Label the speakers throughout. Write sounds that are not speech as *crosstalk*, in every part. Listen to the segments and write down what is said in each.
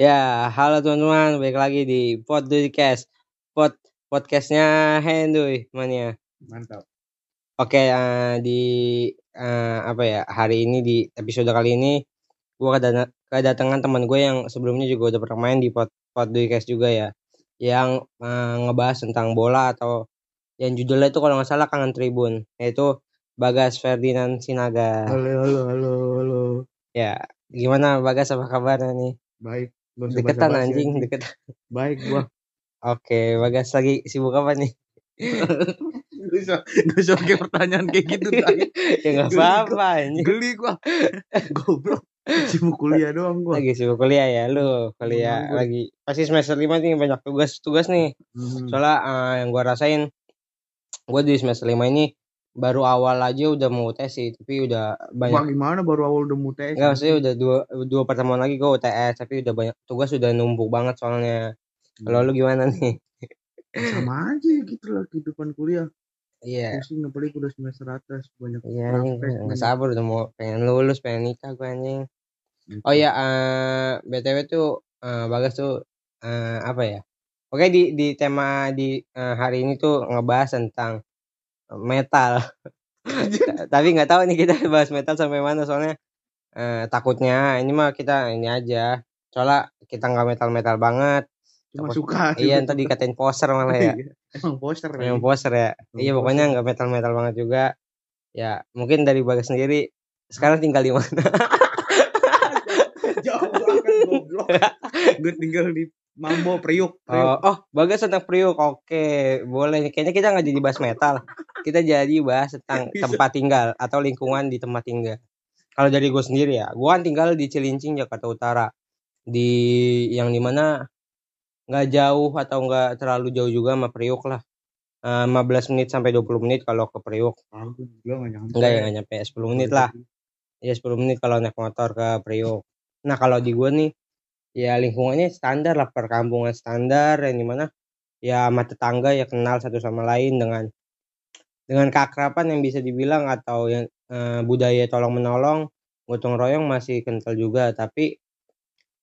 Speaker 1: Ya, halo teman-teman, balik lagi di Podcast. Pod podcastnya Henduy mania.
Speaker 2: Mantap.
Speaker 1: Oke, uh, di uh, apa ya hari ini di episode kali ini gue kedatangan teman gue yang sebelumnya juga udah pernah main di Pod Podcast juga ya, yang uh, ngebahas tentang bola atau yang judulnya itu kalau nggak salah kangen tribun, yaitu Bagas Ferdinand Sinaga.
Speaker 2: Halo, halo, halo, halo.
Speaker 1: Ya, gimana Bagas apa kabarnya nih?
Speaker 2: Baik.
Speaker 1: Deketan anjing, deket.
Speaker 2: Baik gua.
Speaker 1: Oke, Bagas lagi sibuk apa nih? *laughs*
Speaker 2: Gak usah, pakai pertanyaan kayak gitu. *laughs*
Speaker 1: ya nggak apa-apa anjing.
Speaker 2: Geli gua. *laughs* Goblok. Sibuk kuliah doang gua.
Speaker 1: Lagi sibuk kuliah ya lu, kuliah
Speaker 2: Nganggur.
Speaker 1: lagi. Pasti semester 5 nih banyak tugas-tugas nih.
Speaker 2: Hmm.
Speaker 1: Soalnya eh, yang gua rasain gua di semester 5 ini baru awal aja udah mau UTS sih, tapi udah
Speaker 2: Wah,
Speaker 1: banyak
Speaker 2: gimana baru awal udah mau tes?
Speaker 1: Enggak, maksudnya udah dua, dua pertemuan lagi gua UTS, tapi udah banyak tugas udah numpuk banget soalnya. Kalau lu gimana nih?
Speaker 2: Sama aja gitu lah kehidupan kuliah.
Speaker 1: Iya.
Speaker 2: Pusing apalagi udah semester atas banyak
Speaker 1: Iya
Speaker 2: praktek,
Speaker 1: nggak sabar udah mau pengen lulus, pengen nikah gue anjing. Oh iya, eh BTW tuh eh, Bagas tuh eh, apa ya? Oke di di tema di eh, hari ini tuh ngebahas tentang metal. Tapi nggak tahu nih kita bahas metal sampai mana soalnya eh, takutnya ini mah kita ini aja. Soalnya kita nggak metal-metal banget.
Speaker 2: Cuma
Speaker 1: Takut-
Speaker 2: suka.
Speaker 1: Iya ntar dikatain poser malah ya.
Speaker 2: Iya. Emang poster. Lagi.
Speaker 1: poser ya.
Speaker 2: Emang
Speaker 1: Iya pokoknya nggak metal-metal banget juga. Ya mungkin dari Bagas sendiri sekarang tinggal di mana? *laughs*
Speaker 2: Jauh banget goblok. *laughs* Gue tinggal di Mambo Priuk. Priuk.
Speaker 1: Oh, oh, bagas tentang Priuk. Oke, boleh. Kayaknya kita nggak jadi bahas metal. Kita jadi bahas tentang
Speaker 2: Bisa.
Speaker 1: tempat tinggal atau lingkungan di tempat tinggal. Kalau dari gue sendiri ya, gue kan tinggal di Cilincing, Jakarta Utara. Di yang di mana nggak jauh atau nggak terlalu jauh juga sama Priuk lah. Eh, 15 menit sampai 20 menit kalau ke Priuk. Enggak ya, nggak nyampe 10 menit lah. Ya 10 menit kalau naik motor ke Priok. Nah kalau di gue nih, ya lingkungannya standar lah perkampungan standar yang di mana ya sama tetangga ya kenal satu sama lain dengan dengan keakraban yang bisa dibilang atau yang eh, budaya tolong menolong gotong royong masih kental juga tapi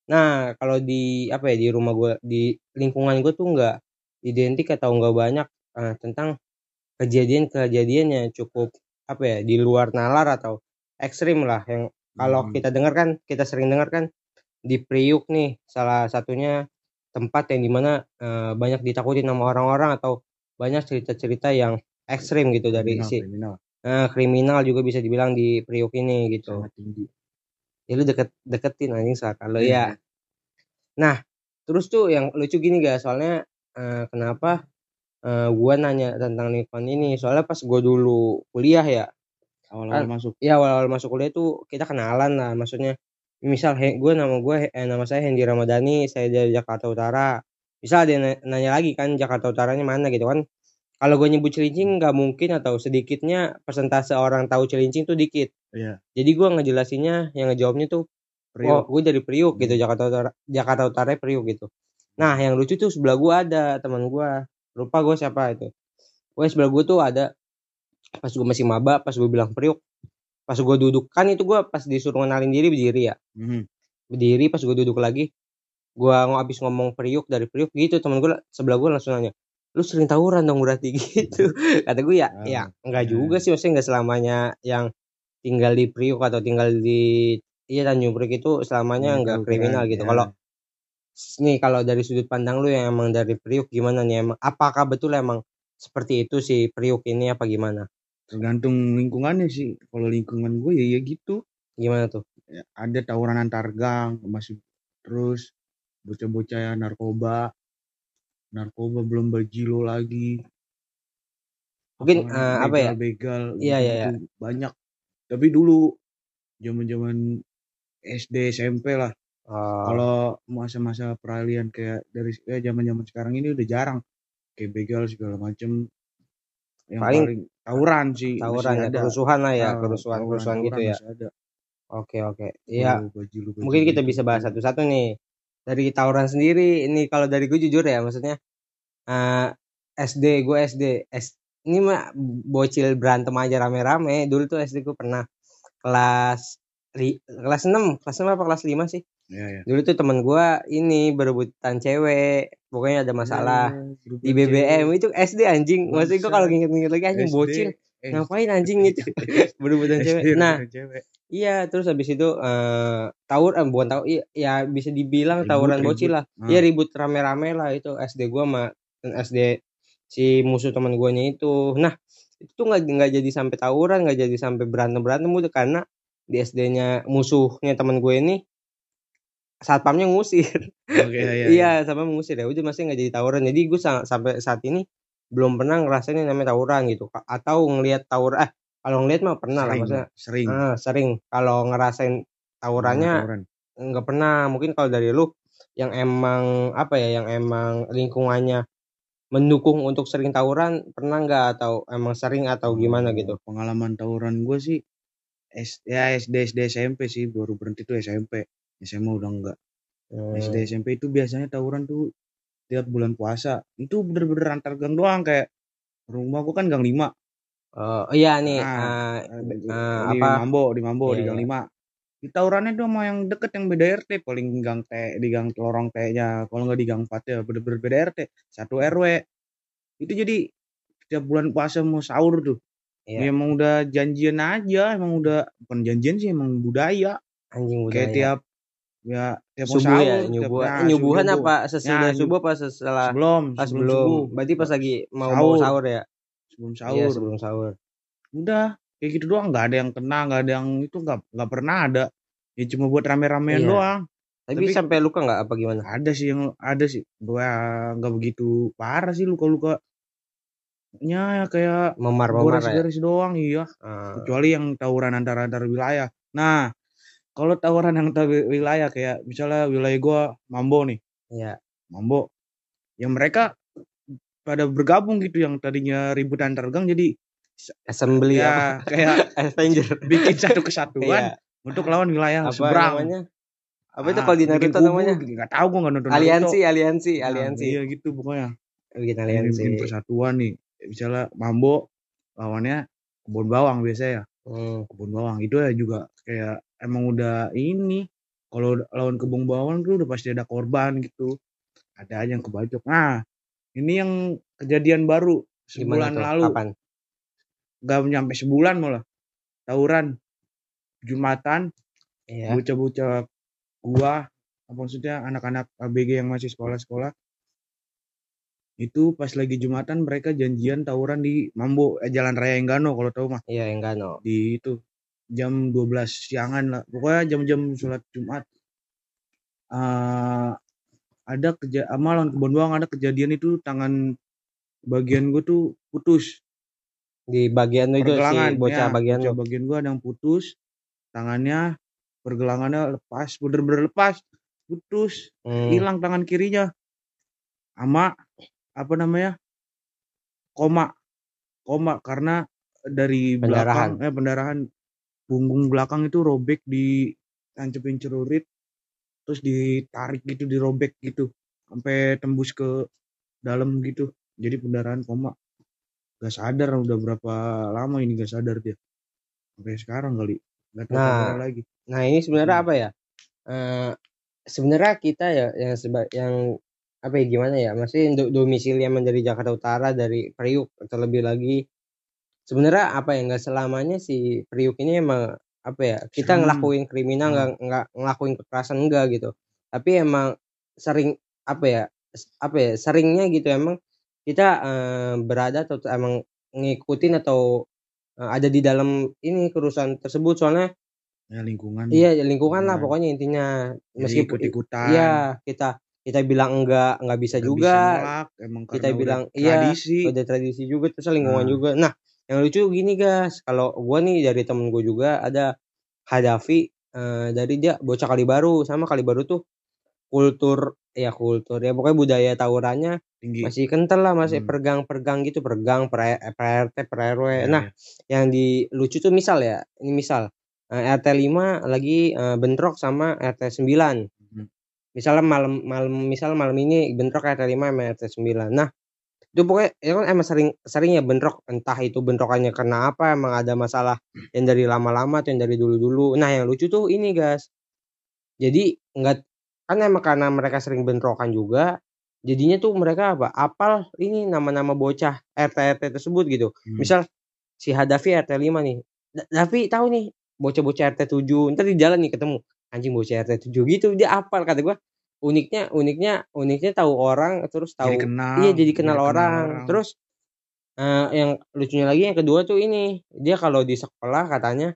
Speaker 1: nah kalau di apa ya di rumah gue di lingkungan gue tuh nggak identik atau nggak banyak eh, tentang kejadian-kejadian yang cukup apa ya di luar nalar atau ekstrim lah yang kalau
Speaker 2: Hmm.
Speaker 1: kita dengar kan kita sering dengar kan di Priuk nih salah satunya tempat yang di mana eh, banyak ditakutin sama orang-orang atau banyak cerita-cerita yang ekstrim gitu dari
Speaker 2: Kriminal,
Speaker 1: si
Speaker 2: kriminal.
Speaker 1: eh, kriminal juga bisa dibilang di Priuk ini gitu
Speaker 2: Sangat tinggi.
Speaker 1: ya lu deket deketin anjing saat kalau
Speaker 2: Iya.
Speaker 1: ya nah terus tuh yang lucu gini guys soalnya eh, kenapa eh, gua nanya tentang lingkungan ini soalnya pas gua dulu kuliah ya
Speaker 2: Awal-awal
Speaker 1: Kan-
Speaker 2: masuk.
Speaker 1: ya awal-awal masuk kuliah tuh kita kenalan lah maksudnya misal gue nama gue eh, nama saya Hendi Ramadhani saya dari Jakarta Utara misal ada yang nanya lagi kan Jakarta Utaranya mana gitu kan kalau gue nyebut Cilincing nggak mungkin atau sedikitnya persentase orang tahu Cilincing tuh dikit
Speaker 2: Iya.
Speaker 1: jadi gue ngejelasinnya yang ngejawabnya tuh
Speaker 2: Priuk.
Speaker 1: oh gue dari Priuk gitu
Speaker 2: Hmm.
Speaker 1: Jakarta Utara Jakarta Utara Priuk gitu nah yang lucu tuh sebelah gue ada teman gue lupa gue siapa itu gue sebelah gue tuh ada pas gue masih maba pas gue bilang Priuk pas gue duduk kan itu gue pas disuruh kenalin diri berdiri ya
Speaker 2: Mhm.
Speaker 1: berdiri pas gue duduk lagi gue habis ngomong Priuk dari Priuk gitu teman gue sebelah gue langsung nanya lu sering tawuran dong berarti *laughs* gitu kata gue ya
Speaker 2: Ah,
Speaker 1: ya enggak
Speaker 2: ya.
Speaker 1: juga sih maksudnya enggak selamanya yang tinggal di Priuk atau tinggal di iya Tanjung Priuk itu selamanya
Speaker 2: Iya,
Speaker 1: enggak kriminal
Speaker 2: kan,
Speaker 1: gitu
Speaker 2: ya.
Speaker 1: kalau nih kalau dari sudut pandang lu yang emang dari Priuk gimana nih emang apakah betul emang seperti itu si Priuk ini apa gimana
Speaker 2: Tergantung lingkungannya sih. Kalau lingkungan gue ya ya gitu.
Speaker 1: gimana tuh?
Speaker 2: Ya, ada tawuran antar gang masih terus bocah-bocah narkoba. Narkoba belum berjilo lagi.
Speaker 1: Mungkin, eh, apa ya?
Speaker 2: begal
Speaker 1: Iya, iya, iya.
Speaker 2: banyak. Tapi dulu zaman zaman SD SMP lah.
Speaker 1: Oh,
Speaker 2: kalau masa-masa peralihan kayak dari ya zaman zaman sekarang ini udah jarang. Kayak begal segala macem yang
Speaker 1: Paling
Speaker 2: paling, tawuran sih
Speaker 1: tawuran ya
Speaker 2: ada.
Speaker 1: kerusuhan lah ya
Speaker 2: Ah,
Speaker 1: kerusuhan kerusuhan gitu ya
Speaker 2: ada.
Speaker 1: oke oke iya mungkin kita
Speaker 2: gitu.
Speaker 1: bisa bahas satu-satu nih dari tawuran sendiri ini kalau dari gue jujur ya maksudnya eh SD gue SD S, ini mah bocil berantem aja rame-rame dulu tuh SD gue pernah kelas li, kelas 6 kelas 6 apa kelas 5 sih
Speaker 2: Iya, iya.
Speaker 1: Dulu tuh temen gua ini berebutan cewek. Pokoknya ada masalah
Speaker 2: Ya,
Speaker 1: di BBM itu SD anjing. Maksudnya gua kalau nginget-nginget lagi anjing
Speaker 2: SD,
Speaker 1: bocil.
Speaker 2: eh,
Speaker 1: Ngapain anjing itu *laughs* *laughs* berebutan
Speaker 2: SD
Speaker 1: cewek. Nah,
Speaker 2: cewek.
Speaker 1: iya terus habis itu eh tawur eh, bukan tawur iya, ya bisa dibilang
Speaker 2: Ribut,
Speaker 1: tawuran
Speaker 2: ribut.
Speaker 1: bocil lah.
Speaker 2: Ah.
Speaker 1: Iya ribut rame-rame lah itu SD gua sama SD si musuh teman guanya itu. Nah, itu tuh nggak nggak jadi sampai tawuran, nggak jadi sampai berantem berantem udah karena di SD-nya musuhnya teman gue ini satpamnya ngusir.
Speaker 2: Oke, iya, iya.
Speaker 1: Iya, satpam ngusir ya. Udah masih nggak jadi tawuran. Jadi gue sa- sampai saat ini belum pernah ngerasain yang namanya tawuran gitu. Atau ngelihat tawuran. Eh, kalau ngelihat mah pernah lah
Speaker 2: Sering,
Speaker 1: maksudnya.
Speaker 2: sering.
Speaker 1: Ah, sering. Kalau ngerasain tawurannya
Speaker 2: Tawuran.
Speaker 1: nggak pernah. Mungkin kalau dari lu yang emang apa ya, yang emang lingkungannya mendukung untuk sering tawuran pernah nggak atau emang sering atau gimana gitu?
Speaker 2: Pengalaman tawuran gue sih S, ya SD SD SMP sih baru berhenti tuh SMP. SMA udah enggak.
Speaker 1: Hmm.
Speaker 2: SD SMP itu biasanya tawuran tuh tiap bulan puasa. Itu bener-bener antar gang doang kayak rumah gua kan gang 5.
Speaker 1: Oh iya nih
Speaker 2: Nah,
Speaker 1: eh,
Speaker 2: di,
Speaker 1: eh,
Speaker 2: di
Speaker 1: apa?
Speaker 2: Mambo, di Mambo,
Speaker 1: Iya,
Speaker 2: di gang
Speaker 1: iya.
Speaker 2: 5. Di tawurannya tuh sama yang deket yang beda RT, paling gang T, di gang lorong T-nya. Kalau nggak di gang 4 ya bener-bener beda RT, satu RW. Itu jadi tiap bulan puasa mau sahur tuh.
Speaker 1: Iya.
Speaker 2: Ya, emang udah janjian aja, emang udah bukan janjian sih, emang budaya.
Speaker 1: Anjing budaya.
Speaker 2: Kayak tiap ya tiap
Speaker 1: subuh
Speaker 2: sahur,
Speaker 1: ya
Speaker 2: tiap-
Speaker 1: nyubuh.
Speaker 2: nah,
Speaker 1: nyubuhan
Speaker 2: subuh.
Speaker 1: apa sesudah
Speaker 2: Ya,
Speaker 1: subuh apa setelah
Speaker 2: Sebelum,
Speaker 1: pas
Speaker 2: sebelum
Speaker 1: belum?
Speaker 2: subuh.
Speaker 1: Berarti pas lagi mau
Speaker 2: Sahur.
Speaker 1: mau sahur ya?
Speaker 2: sebelum
Speaker 1: Iya
Speaker 2: sahur.
Speaker 1: sebelum sahur.
Speaker 2: Udah kayak gitu doang, nggak ada yang kena, nggak ada yang itu nggak nggak pernah ada. Ya cuma buat rame-ramean
Speaker 1: Iya.
Speaker 2: doang.
Speaker 1: Tapi,
Speaker 2: Tapi-
Speaker 1: sampai luka nggak apa gimana?
Speaker 2: Ada sih yang ada sih, gua nggak begitu parah sih luka-luka. Ya kayak
Speaker 1: Memar-memar ya.
Speaker 2: garis doang iya.
Speaker 1: Ah,
Speaker 2: Kecuali yang tawuran antara antar wilayah. Nah, kalau tawuran yang antar wilayah kayak misalnya wilayah gua Mambo nih,
Speaker 1: Iya.
Speaker 2: Mambo. Yang mereka pada bergabung gitu yang tadinya ribut antar gang jadi
Speaker 1: Assembly
Speaker 2: ya
Speaker 1: apa? *laughs*
Speaker 2: kayak *laughs*
Speaker 1: Avenger.
Speaker 2: bikin satu *laughs* kesatuan
Speaker 1: Iya.
Speaker 2: untuk lawan wilayah
Speaker 1: Apa
Speaker 2: seberang.
Speaker 1: namanya? Apa itu
Speaker 2: Ah,
Speaker 1: kalau di Naruto namanya?
Speaker 2: Nggak tahu gua nggak nonton
Speaker 1: Aliansi,
Speaker 2: Naruto.
Speaker 1: aliansi,
Speaker 2: Nah,
Speaker 1: aliansi.
Speaker 2: Iya gitu pokoknya.
Speaker 1: Bikin
Speaker 2: Bikin,
Speaker 1: aliansi.
Speaker 2: bikin persatuan nih. Misalnya Mambo lawannya kebun bawang biasanya ya.
Speaker 1: Hmm.
Speaker 2: Kebun bawang itu ya juga kayak emang udah ini. Kalau lawan kebun bawang tuh udah pasti ada korban gitu. Ada aja yang kebacok. Nah, ini yang kejadian baru sebulan lalu.
Speaker 1: Kapan?
Speaker 2: Gak nyampe sebulan malah. Tawuran Jumatan
Speaker 1: Iya.
Speaker 2: bocah-bocah gua apa maksudnya anak-anak ABG yang masih sekolah-sekolah itu pas lagi Jumatan mereka janjian tawuran di Mambo eh, Jalan Raya Enggano kalau tahu mah
Speaker 1: Iya, Enggano.
Speaker 2: di itu jam 12 siangan lah. Pokoknya jam-jam sholat Jumat. Eh ada keja amalan kebun bawang ada kejadian itu tangan bagian gua tuh putus.
Speaker 1: Di bagian itu si bocah
Speaker 2: ya,
Speaker 1: bagian
Speaker 2: bocah bagian gua ada yang putus tangannya pergelangannya lepas bener-bener lepas putus
Speaker 1: Hmm.
Speaker 2: hilang tangan kirinya. Sama apa namanya koma koma karena dari
Speaker 1: Pendarahan.
Speaker 2: belakang eh pendarahan punggung belakang itu robek di tancepin celurit terus ditarik gitu dirobek gitu sampai tembus ke dalam gitu jadi pendarahan koma gak sadar udah berapa lama ini gak sadar dia sampai sekarang kali gak tahu
Speaker 1: Nah,
Speaker 2: lagi
Speaker 1: Nah, ini sebenarnya
Speaker 2: Hmm.
Speaker 1: apa ya? Eh sebenarnya kita ya yang seba, yang apa ya gimana ya? Masih do, domisili yang menjadi Jakarta Utara dari Priuk terlebih lagi sebenarnya apa ya nggak selamanya si Priuk ini emang apa ya kita
Speaker 2: Sering.
Speaker 1: ngelakuin kriminal
Speaker 2: Hmm.
Speaker 1: nggak nggak ngelakuin kekerasan enggak gitu tapi emang sering apa ya apa ya seringnya gitu emang kita eh, berada atau emang ngikutin atau eh, ada di dalam ini kerusuhan tersebut soalnya
Speaker 2: ya lingkungan
Speaker 1: Iya lingkungan lah
Speaker 2: Lingkungan.
Speaker 1: pokoknya intinya meskipun
Speaker 2: ikut-ikutan
Speaker 1: iya kita kita bilang enggak enggak bisa
Speaker 2: Nggak
Speaker 1: juga
Speaker 2: bisa nolak, emang
Speaker 1: kita bilang iya
Speaker 2: tradisi
Speaker 1: udah tradisi juga terus lingkungan
Speaker 2: Nah.
Speaker 1: juga nah yang lucu gini guys kalau gua nih dari temen gue juga ada Hadafi eh, dari dia bocah kali baru sama kali baru tuh kultur ya kultur ya pokoknya budaya tawurannya
Speaker 2: tinggi
Speaker 1: masih kental lah masih
Speaker 2: Hmm.
Speaker 1: pergang-pergang gitu pergang per, per RT per RW
Speaker 2: Ya,
Speaker 1: nah
Speaker 2: ya.
Speaker 1: yang di lucu tuh misal ya ini misal eh, RT 5 lagi eh, bentrok sama RT 9
Speaker 2: Hmm.
Speaker 1: misalnya malam malam misal malam ini bentrok RT 5 sama RT 9 nah itu pokoknya ya kan emang sering sering ya bentrok entah itu bentrokannya karena apa emang ada masalah yang dari lama-lama atau yang dari dulu-dulu. Nah yang lucu tuh ini guys jadi nggak kan emang karena mereka sering bentrokan juga jadinya tuh mereka apa apal ini nama-nama bocah RT RT tersebut gitu.
Speaker 2: Hmm.
Speaker 1: misal si Hadafi RT 5 nih. Davi tahu nih bocah-bocah RT 7 ntar di jalan nih ketemu. Anjing bocah RT 7 gitu dia apal kata gua uniknya uniknya uniknya tahu orang terus tahu
Speaker 2: jadi kenal
Speaker 1: iya jadi kenal
Speaker 2: biar
Speaker 1: orang. terus eh, yang lucunya lagi yang kedua tuh ini. Dia kalau di sekolah katanya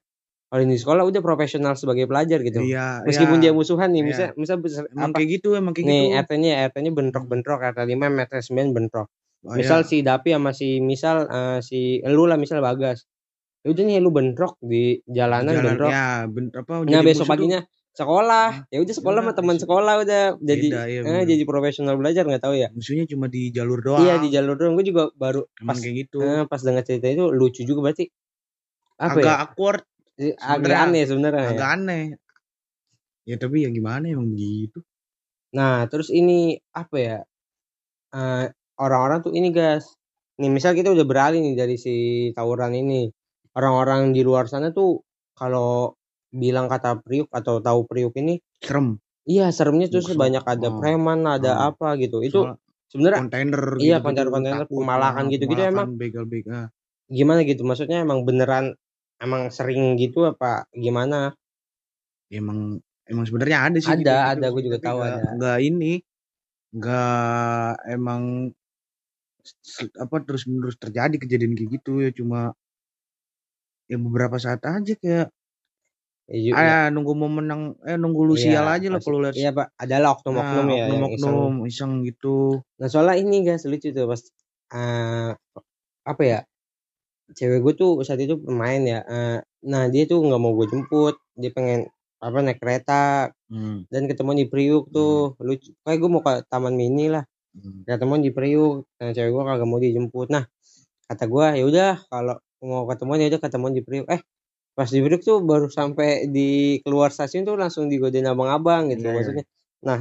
Speaker 1: kalau di sekolah udah profesional sebagai pelajar gitu.
Speaker 2: Iya
Speaker 1: meskipun
Speaker 2: iya.
Speaker 1: dia musuhan nih
Speaker 2: Iya.
Speaker 1: misal misal
Speaker 2: emang
Speaker 1: apa?
Speaker 2: kayak gitu emang kayak
Speaker 1: nih
Speaker 2: gitu.
Speaker 1: RT-nya RT-nya bentrok-bentrok RT 5 RT 9 bentrok.
Speaker 2: Oh,
Speaker 1: misal
Speaker 2: iya.
Speaker 1: si Dapi sama si misal eh, si lu lah misal Bagas. Ya udah nih lu bentrok di jalanan
Speaker 2: Jalan-
Speaker 1: bentrok.
Speaker 2: ya ben, apa
Speaker 1: nah
Speaker 2: jadi
Speaker 1: besok
Speaker 2: tuh.
Speaker 1: paginya sekolah. Ya udah sekolah sama teman sekolah udah jadi
Speaker 2: beda, iya,
Speaker 1: eh, jadi profesional belajar nggak tahu ya.
Speaker 2: Musuhnya cuma di jalur doang.
Speaker 1: Iya di jalur doang. Gue juga baru
Speaker 2: emang
Speaker 1: pas
Speaker 2: kayak gitu.
Speaker 1: eh, pas dengar cerita itu lucu juga berarti. Apa
Speaker 2: agak
Speaker 1: ya?
Speaker 2: awkward
Speaker 1: agak
Speaker 2: sebenarnya.
Speaker 1: aneh sebenarnya ya.
Speaker 2: agak aneh. Ya tapi ya gimana emang begitu?
Speaker 1: Nah, terus ini apa ya? eh, orang-orang tuh ini, guys. Nih, misal kita udah beralih nih dari si tawuran ini. Orang-orang di luar sana tuh kalau bilang kata priuk atau tahu priuk ini,
Speaker 2: serem
Speaker 1: iya seremnya tuh
Speaker 2: Bukan.
Speaker 1: banyak ada
Speaker 2: Oh.
Speaker 1: preman, ada
Speaker 2: Oh.
Speaker 1: apa gitu. Itu sebenarnya
Speaker 2: kontainer
Speaker 1: iya,
Speaker 2: gitu,
Speaker 1: kontainer-kontainer,
Speaker 2: takut,
Speaker 1: pemalakan gitu-gitu
Speaker 2: pemalakan,
Speaker 1: emang.
Speaker 2: begal-begal ah.
Speaker 1: gimana gitu? Maksudnya emang beneran emang sering gitu apa gimana?
Speaker 2: Emang emang sebenarnya ada sih
Speaker 1: Ada,
Speaker 2: gitu,
Speaker 1: ada,
Speaker 2: gitu,
Speaker 1: gue juga
Speaker 2: tapi
Speaker 1: tahu
Speaker 2: nggak-
Speaker 1: ada.
Speaker 2: nggak ini nggak emang apa terus menerus terjadi kejadian kayak gitu ya cuma ya beberapa saat aja kayak
Speaker 1: Ya, ju-
Speaker 2: ah nunggu momen yang eh nunggu lu
Speaker 1: Iya,
Speaker 2: sial aja lah kalau lihat.
Speaker 1: Iya, Pak. Adalah oknum-oknum
Speaker 2: nah,
Speaker 1: ya yang iseng.
Speaker 2: oknum-oknum iseng. gitu.
Speaker 1: Nah soalnya ini guys lucu tuh pas eh, apa ya cewek gue tuh saat itu pemain ya eh, nah dia tuh nggak mau gue jemput. Dia pengen apa naik kereta.
Speaker 2: Hmm,
Speaker 1: dan ketemu di Priuk tuh lucu. Kayak gue mau ke Taman Mini lah.
Speaker 2: Hmm.
Speaker 1: ketemu di Priuk nah cewek gue kagak mau dijemput. Nah kata gue ya udah kalau mau ketemu ya udah ketemu di Priuk. Eh pas di Priuk tuh baru sampai di keluar stasiun tuh langsung digodain abang-abang gitu
Speaker 2: Iya, iya.
Speaker 1: maksudnya nah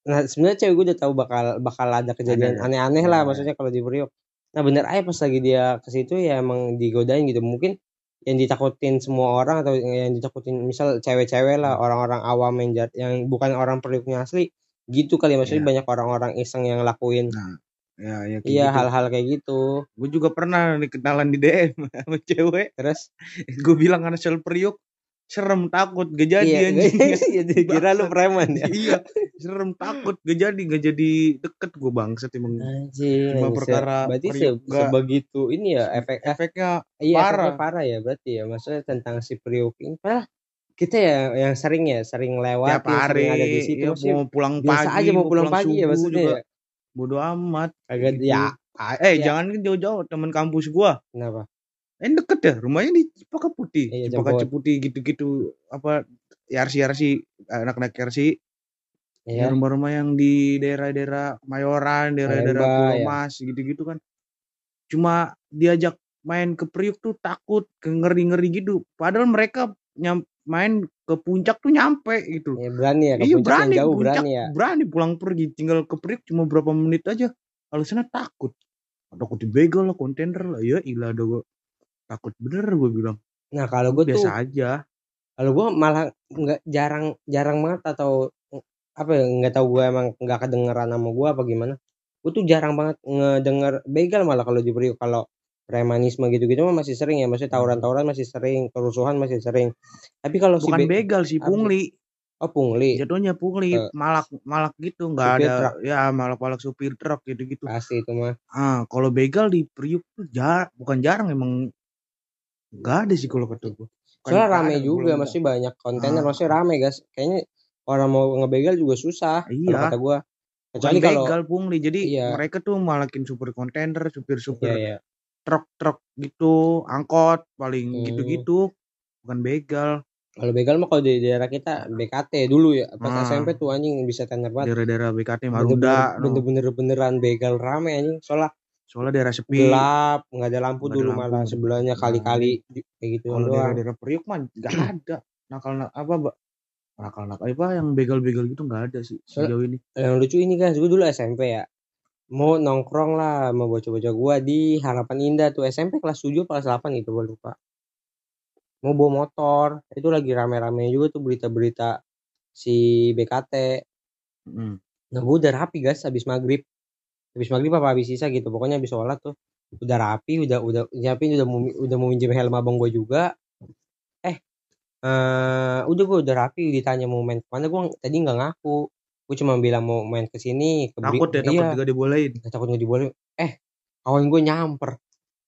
Speaker 1: nah sebenarnya cewek gue udah tahu bakal bakal ada kejadian
Speaker 2: ya?
Speaker 1: aneh-aneh lah
Speaker 2: Iya,
Speaker 1: maksudnya kalau di Priok nah bener aja pas lagi dia ke situ ya emang digodain gitu mungkin yang ditakutin semua orang atau yang ditakutin misal cewek-cewek lah
Speaker 2: Hmm.
Speaker 1: orang-orang awam yang jat- yang bukan orang Prioknya asli gitu kali maksudnya
Speaker 2: Iya.
Speaker 1: banyak orang-orang iseng yang lakuin
Speaker 2: Nah, ya ya kayak
Speaker 1: iya
Speaker 2: gitu.
Speaker 1: hal-hal kayak gitu.
Speaker 2: Gue juga pernah nih kenalan di DM *laughs* sama cewek.
Speaker 1: Terus? *laughs*
Speaker 2: Gue bilang karena sel priuk serem takut gak jadi
Speaker 1: iya
Speaker 2: anjing. *laughs*
Speaker 1: jadi kira lu preman ya.
Speaker 2: Iya serem takut gak jadi gak jadi deket gue bangsat emang.
Speaker 1: Anjing
Speaker 2: Cuma perkara
Speaker 1: berarti se- sebegitu ini ya efek eh,
Speaker 2: efeknya
Speaker 1: Iya
Speaker 2: Parah.
Speaker 1: efeknya parah. ya berarti ya maksudnya tentang si Priok ini. Padahal kita ya yang sering ya sering lewat
Speaker 2: hari
Speaker 1: sering ada di situ
Speaker 2: ya, mau pulang
Speaker 1: biasa
Speaker 2: pagi
Speaker 1: aja mau pulang pagi ya maksudnya
Speaker 2: juga.
Speaker 1: ya
Speaker 2: bodo amat
Speaker 1: agak
Speaker 2: gitu.
Speaker 1: ya
Speaker 2: eh
Speaker 1: ya,
Speaker 2: jangan kan jauh-jauh teman kampus gua
Speaker 1: kenapa
Speaker 2: eh deket ya rumahnya di Cempaka Putih
Speaker 1: Iya, Jemput.
Speaker 2: Putih gitu-gitu apa yarsi yarsi anak-anak yarsi
Speaker 1: ya
Speaker 2: rumah-rumah yang di daerah-daerah Mayoran, daerah-daerah Pulau
Speaker 1: ya.
Speaker 2: Mas, gitu-gitu kan. Cuma diajak main ke Priuk tuh takut, ngeri-ngeri gitu. Padahal mereka nyam, main ke puncak tuh nyampe gitu.
Speaker 1: ya berani ya ke
Speaker 2: iya
Speaker 1: puncak
Speaker 2: berani,
Speaker 1: yang jauh
Speaker 2: puncak,
Speaker 1: berani ya
Speaker 2: berani pulang pergi. Tinggal ke Priuk cuma berapa menit aja. Alasannya takut. Takut dibegal lah, kontainer lah. Ya ilah ada gua. Takut bener gue bilang.
Speaker 1: nah kalau gue tuh
Speaker 2: Biasa aja.
Speaker 1: kalau gue malah nggak jarang jarang banget atau apa ya nggak tahu gue emang nggak kedengeran sama gue apa gimana gue tuh jarang banget ngedenger begal malah kalau di kalau premanisme gitu-gitu mah masih sering ya maksudnya tawuran-tawuran masih sering kerusuhan masih sering tapi kalau si
Speaker 2: Bukan
Speaker 1: be-
Speaker 2: begal sih, pungli.
Speaker 1: oh pungli
Speaker 2: Jatuhnya pungli,
Speaker 1: Eh.
Speaker 2: malak malak gitu, nggak
Speaker 1: Supir
Speaker 2: ada
Speaker 1: truk.
Speaker 2: ya malak-malak supir truk gitu-gitu.
Speaker 1: pasti itu mah
Speaker 2: Ah, kalau begal di Priuk tuh jar, bukan jarang emang nggak ada sih kalau kata gue.
Speaker 1: Soalnya rame juga masih banyak kontainer
Speaker 2: Ah.
Speaker 1: maksudnya rame guys kayaknya orang mau ngebegal juga susah
Speaker 2: Iya.
Speaker 1: kata gue kecuali kalau
Speaker 2: begal pungli. Jadi
Speaker 1: Iya.
Speaker 2: mereka tuh malakin supir kontainer,
Speaker 1: iya
Speaker 2: supir-supir
Speaker 1: iya
Speaker 2: truk-truk gitu, angkot paling
Speaker 1: Hmm.
Speaker 2: gitu-gitu. Bukan begal.
Speaker 1: kalau begal mah kalau di daerah kita BKT dulu ya pas
Speaker 2: Ah.
Speaker 1: SMP tuh anjing bisa tender banget
Speaker 2: Daerah-daerah BKT Marunda. no.
Speaker 1: bener-bener beneran begal rame anjing soalnya
Speaker 2: Soalnya daerah sepi.
Speaker 1: gelap nggak ada lampu
Speaker 2: ada
Speaker 1: dulu
Speaker 2: lampu,
Speaker 1: malah sebelahnya
Speaker 2: ada.
Speaker 1: kali-kali kayak gitu
Speaker 2: Kalau
Speaker 1: doang
Speaker 2: daerah-daerah Priuk mah nggak *clears throat* ada. Nakal apa, Mbak? Nakal nakal apa yang begal-begal gitu nggak ada sih sejauh ini.
Speaker 1: yang lucu ini guys gue dulu SMP ya mau nongkrong lah sama bocah-bocah gua di Harapan Indah tuh SMP kelas 7 kelas 8 gitu gue lupa. Mau bawa motor itu lagi rame-rame juga tuh berita-berita si BKT
Speaker 2: Mm.
Speaker 1: nah gue udah rapi guys habis maghrib. Habis maghrib apa habis sisa gitu pokoknya habis sholat tuh. Udah rapi udah udah nyiapin udah mau udah mau minjem helm abang gue juga. Eh eh udah gue udah rapi ditanya mau main ke mana gue tadi nggak ngaku gue cuma bilang mau main ke sini ke
Speaker 2: Takut ya, takut
Speaker 1: iya.
Speaker 2: juga dibolehin.
Speaker 1: Gak takut nggak dibolehin. Eh kawan gue nyamper.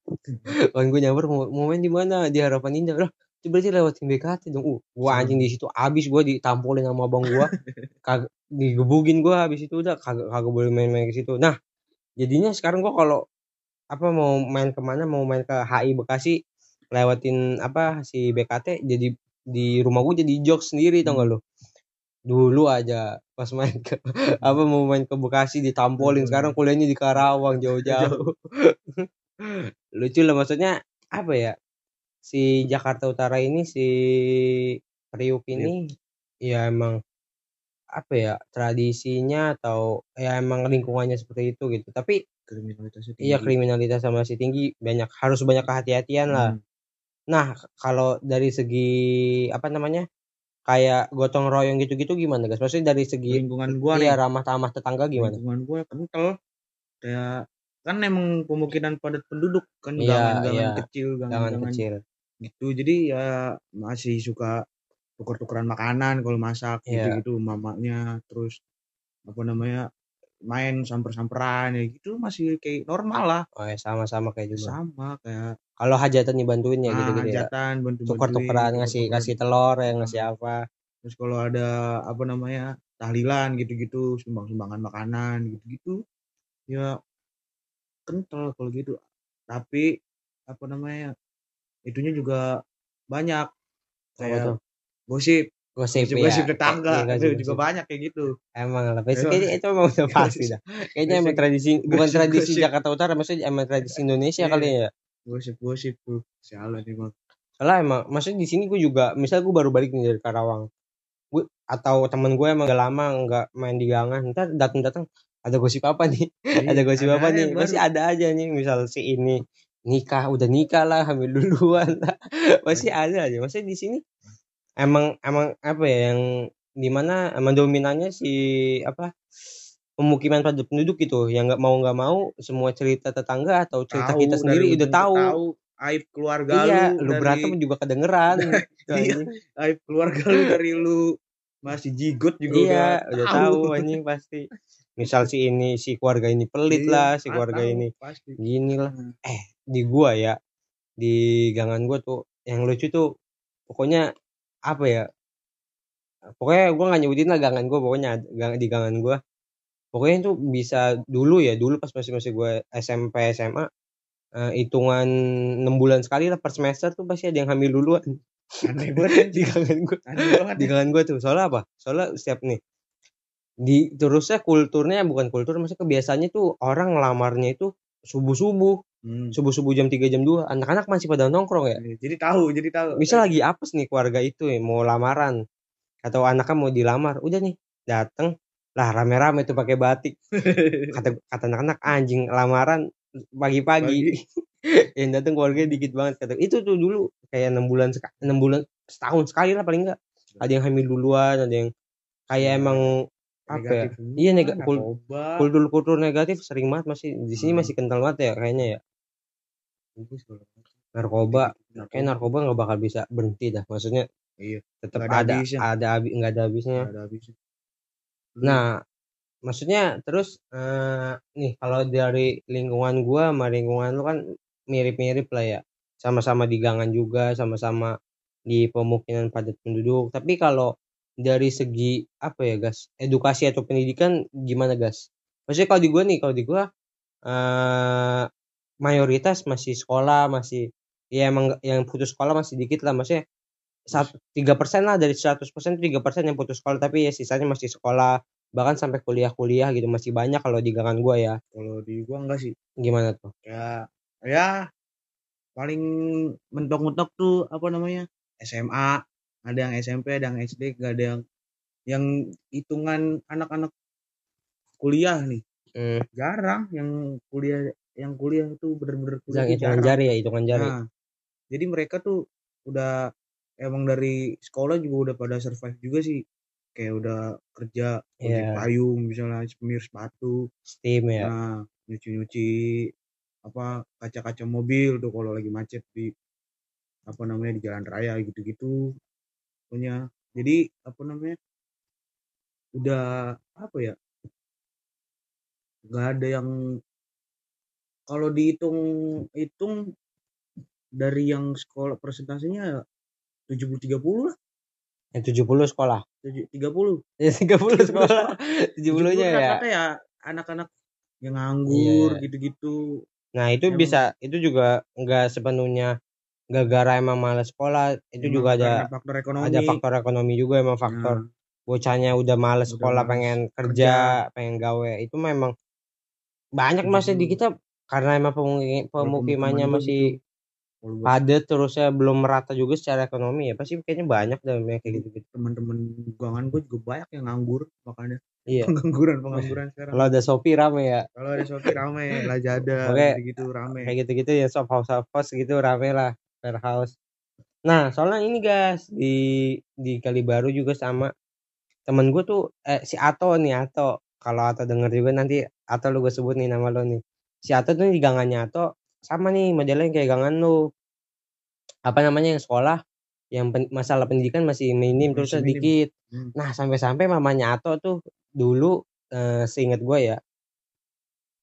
Speaker 1: *laughs* Kawan gue nyamper mau, mau main di mana? Di harapan indah itu berarti lewatin BKT dong. Uh gua anjing di situ abis gua ditampolin sama abang gua. *laughs* Kagak digebugin gua habis itu udah kagak kagak boleh main-main ke situ. Nah jadinya sekarang gua kalau apa mau main ke mana mau main ke HI Bekasi lewatin apa si BKT jadi di rumah gua jadi jok sendiri tau gak lo dulu aja pas main ke *laughs* apa mau main ke Bekasi ditampolin. Sekarang kuliahnya di Karawang jauh-jauh. *laughs* *laughs* Lucu lah maksudnya apa ya si Jakarta Utara ini si Priuk ini ya emang apa ya tradisinya atau ya emang lingkungannya seperti itu gitu. Tapi
Speaker 2: Kriminalitasnya tinggi.
Speaker 1: iya kriminalitas sama masih tinggi banyak harus banyak kehati-hatian lah.
Speaker 2: Hmm.
Speaker 1: nah kalau dari segi apa namanya kayak gotong royong gitu-gitu gimana guys maksudnya dari segi
Speaker 2: Lingkungan gua
Speaker 1: iya
Speaker 2: nih,
Speaker 1: ramah tamah tetangga gimana
Speaker 2: lingkungan gua kental. Kayak kan emang pemukiman padat penduduk kan
Speaker 1: Iya,
Speaker 2: gangan-gangan
Speaker 1: iya.
Speaker 2: kecil,
Speaker 1: jangan
Speaker 2: gangan-gangan
Speaker 1: kecil
Speaker 2: gitu. Jadi ya masih suka tuker-tukeran makanan kalau masak
Speaker 1: Iya.
Speaker 2: gitu-gitu mamanya terus apa namanya main samper-samperan ya gitu masih kayak normal lah
Speaker 1: oh ya sama-sama kayak juga
Speaker 2: sama kayak
Speaker 1: kalau hajatan dibantuin ya
Speaker 2: ah,
Speaker 1: gitu-gitu ya.
Speaker 2: hajatan bantu
Speaker 1: tuker-tukeran ngasih kasih telur ya ngasih apa.
Speaker 2: Terus kalau ada apa namanya tahlilan gitu-gitu sumbang-sumbangan makanan gitu-gitu ya kental kalau gitu. Tapi apa namanya itunya juga banyak. Kayak gosip.
Speaker 1: Gosip
Speaker 2: gosip,
Speaker 1: ya
Speaker 2: gosip tetangga. Itu
Speaker 1: gosip,
Speaker 2: juga
Speaker 1: gosip.
Speaker 2: banyak kayak gitu.
Speaker 1: Emang lah
Speaker 2: Emang.
Speaker 1: kayaknya itu emang udah pasti dah. *laughs* Kayaknya emang
Speaker 2: Gosip-
Speaker 1: tradisi bukan
Speaker 2: gosip-
Speaker 1: tradisi
Speaker 2: gosip.
Speaker 1: Jakarta Utara maksudnya emang tradisi Indonesia
Speaker 2: Iya.
Speaker 1: kali ya
Speaker 2: gosip-gosip tuh sialan emang.
Speaker 1: Soalnya emang maksudnya di sini gue juga misal gue baru balik nih dari Karawang. Gue atau temen gue emang gak lama nggak main di gangan ntar datang datang ada gosip apa nih? Ada gosip apa nih?
Speaker 2: yang
Speaker 1: masih
Speaker 2: baru.
Speaker 1: ada aja nih misal si ini nikah udah nikah lah hamil duluan lah. *laughs* Masih ada aja. Maksudnya di sini emang emang apa ya yang di mana emang dominannya si apa pemukiman padat penduduk gitu. Yang nggak mau nggak mau semua cerita tetangga atau cerita
Speaker 2: Tahu,
Speaker 1: kita sendiri udah
Speaker 2: ke
Speaker 1: tahu,
Speaker 2: aib keluarga
Speaker 1: iya
Speaker 2: lu,
Speaker 1: lu
Speaker 2: dari
Speaker 1: berantem juga kedengeran. *laughs* Gitu,
Speaker 2: Iya.
Speaker 1: anjing.
Speaker 2: aib keluarga lu dari lu. Masih jigot juga
Speaker 1: iya
Speaker 2: udah,
Speaker 1: udah tahu. anjing pasti. Misal si ini si keluarga ini pelit
Speaker 2: Iya,
Speaker 1: lah si
Speaker 2: ah,
Speaker 1: keluarga
Speaker 2: tahu,
Speaker 1: ini
Speaker 2: pasti.
Speaker 1: gini lah.
Speaker 2: Hmm.
Speaker 1: eh di gua ya di gangan gua tuh yang lucu tuh pokoknya apa ya pokoknya gua nggak nyebutin lah gangan gua pokoknya gang- di gangan gua pokoknya itu bisa dulu ya dulu pas masih masih gua SMP SMA eh, hitungan enam bulan sekali lah per semester tuh pasti ada yang hamil duluan.
Speaker 2: Aneh banget *laughs*
Speaker 1: di
Speaker 2: aneh banget.
Speaker 1: Di gangan gua tuh. Soalnya apa? Soalnya setiap nih di terusnya kulturnya bukan kultur maksudnya kebiasaannya tuh orang ngelamarnya itu subuh subuh
Speaker 2: Hmm.
Speaker 1: subuh subuh jam 3 jam 2 anak-anak masih pada nongkrong ya?
Speaker 2: Jadi tahu jadi tahu.
Speaker 1: Bisa lagi apes nih keluarga itu ya, mau lamaran. Atau anaknya mau dilamar. Udah nih dateng lah rame-rame tuh pakai batik. *laughs* Kata kata anak-anak anjing lamaran pagi-pagi. *laughs* Yang datang keluarga dikit banget kata itu tuh dulu kayak enam bulan enam bulan setahun sekali lah paling enggak ada yang hamil duluan ada yang kayak emang apa ya?
Speaker 2: Negatif
Speaker 1: iya nega kul- kultur kultur negatif sering banget masih di sini
Speaker 2: Hmm.
Speaker 1: masih kental banget ya kayaknya ya.
Speaker 2: Gitu.
Speaker 1: narkoba.
Speaker 2: Narkoba.
Speaker 1: kayak narkoba. nggak bakal bisa berhenti dah maksudnya
Speaker 2: Iya.
Speaker 1: tetap
Speaker 2: ada
Speaker 1: ada ada nggak ada habisnya.
Speaker 2: Ada habisnya.
Speaker 1: Nah maksudnya terus eh, nih kalau dari lingkungan gua sama lingkungan lu kan mirip-mirip lah ya. Sama-sama di gangan juga sama-sama di pemukiman padat penduduk. Tapi kalau dari segi apa ya gas edukasi atau pendidikan gimana gas? Maksudnya kalau di gua nih kalau di gua eh mayoritas masih sekolah masih ya emang yang putus sekolah masih dikit lah. Maksudnya tiga persen lah dari 100% tiga persen yang putus sekolah tapi ya sisanya masih sekolah bahkan sampai kuliah-kuliah gitu masih banyak kalau di gangan gua ya
Speaker 2: Kalau di gua enggak sih.
Speaker 1: gimana tuh
Speaker 2: Ya ya paling mentok-mentok tuh apa namanya? SMA, ada yang SMP, ada yang SD, gak ada yang yang hitungan anak-anak kuliah nih.
Speaker 1: hmm,
Speaker 2: Jarang yang kuliah yang kuliah itu bener-bener kuliah
Speaker 1: yang hitungan
Speaker 2: jarang.
Speaker 1: jari ya hitungan jari
Speaker 2: Nah, jadi mereka tuh udah emang dari sekolah juga udah pada survive juga sih. kayak udah kerja
Speaker 1: Iya.
Speaker 2: payung misalnya semir sepatu
Speaker 1: steam ya
Speaker 2: nah nyuci-nyuci apa kaca-kaca mobil tuh kalau lagi macet di apa namanya di jalan raya gitu-gitu punya jadi apa namanya udah apa ya nggak ada yang kalau dihitung hitung dari yang sekolah persentasenya 70 30 lah.
Speaker 1: Yang 70 sekolah?
Speaker 2: 30
Speaker 1: ya 30 *laughs* sekolah. 70 nya ya
Speaker 2: rata-rata ya? anak-anak yang nganggur
Speaker 1: Iya.
Speaker 2: gitu-gitu.
Speaker 1: Nah itu
Speaker 2: Emang-
Speaker 1: bisa itu juga nggak sepenuhnya gara-gara emang malas sekolah. Itu
Speaker 2: Emang
Speaker 1: juga ada
Speaker 2: faktor ekonomi.
Speaker 1: ada faktor ekonomi juga emang faktor
Speaker 2: Nah,
Speaker 1: bocahnya udah males
Speaker 2: Udah
Speaker 1: sekolah
Speaker 2: males
Speaker 1: pengen kerja, pengen gawe. Itu memang banyak masih di kita karena emang pemukimannya masih padat terusnya belum merata juga secara ekonomi ya. Pasti kayaknya banyak yang kayak gitu gitu
Speaker 2: teman-teman guangan gue juga banyak yang nganggur makanya
Speaker 1: iya.
Speaker 2: pengangguran pengangguran sekarang.
Speaker 1: Kalau ada Shopee rame ya.
Speaker 2: Kalau ada Shopee rame. Lazada *laughs*
Speaker 1: Oke.
Speaker 2: gitu rame.
Speaker 1: Kayak gitu gitu ya shop house shop house gitu rame lah. Warehouse. Nah soalnya ini guys di di Kalibaru juga sama temen gue tuh eh, si Ato nih Ato. Kalau Ato denger juga nanti Ato lu gue sebut nih nama lo nih. Si Ato tuh di gangannya Ato sama nih modelnya kayak gangan lu. Apa namanya yang sekolah yang pen- masalah pendidikan masih minim terus
Speaker 2: Masih minim.
Speaker 1: sedikit.
Speaker 2: Hmm.
Speaker 1: nah sampai-sampai mamanya Ato tuh dulu eh, seingat gue ya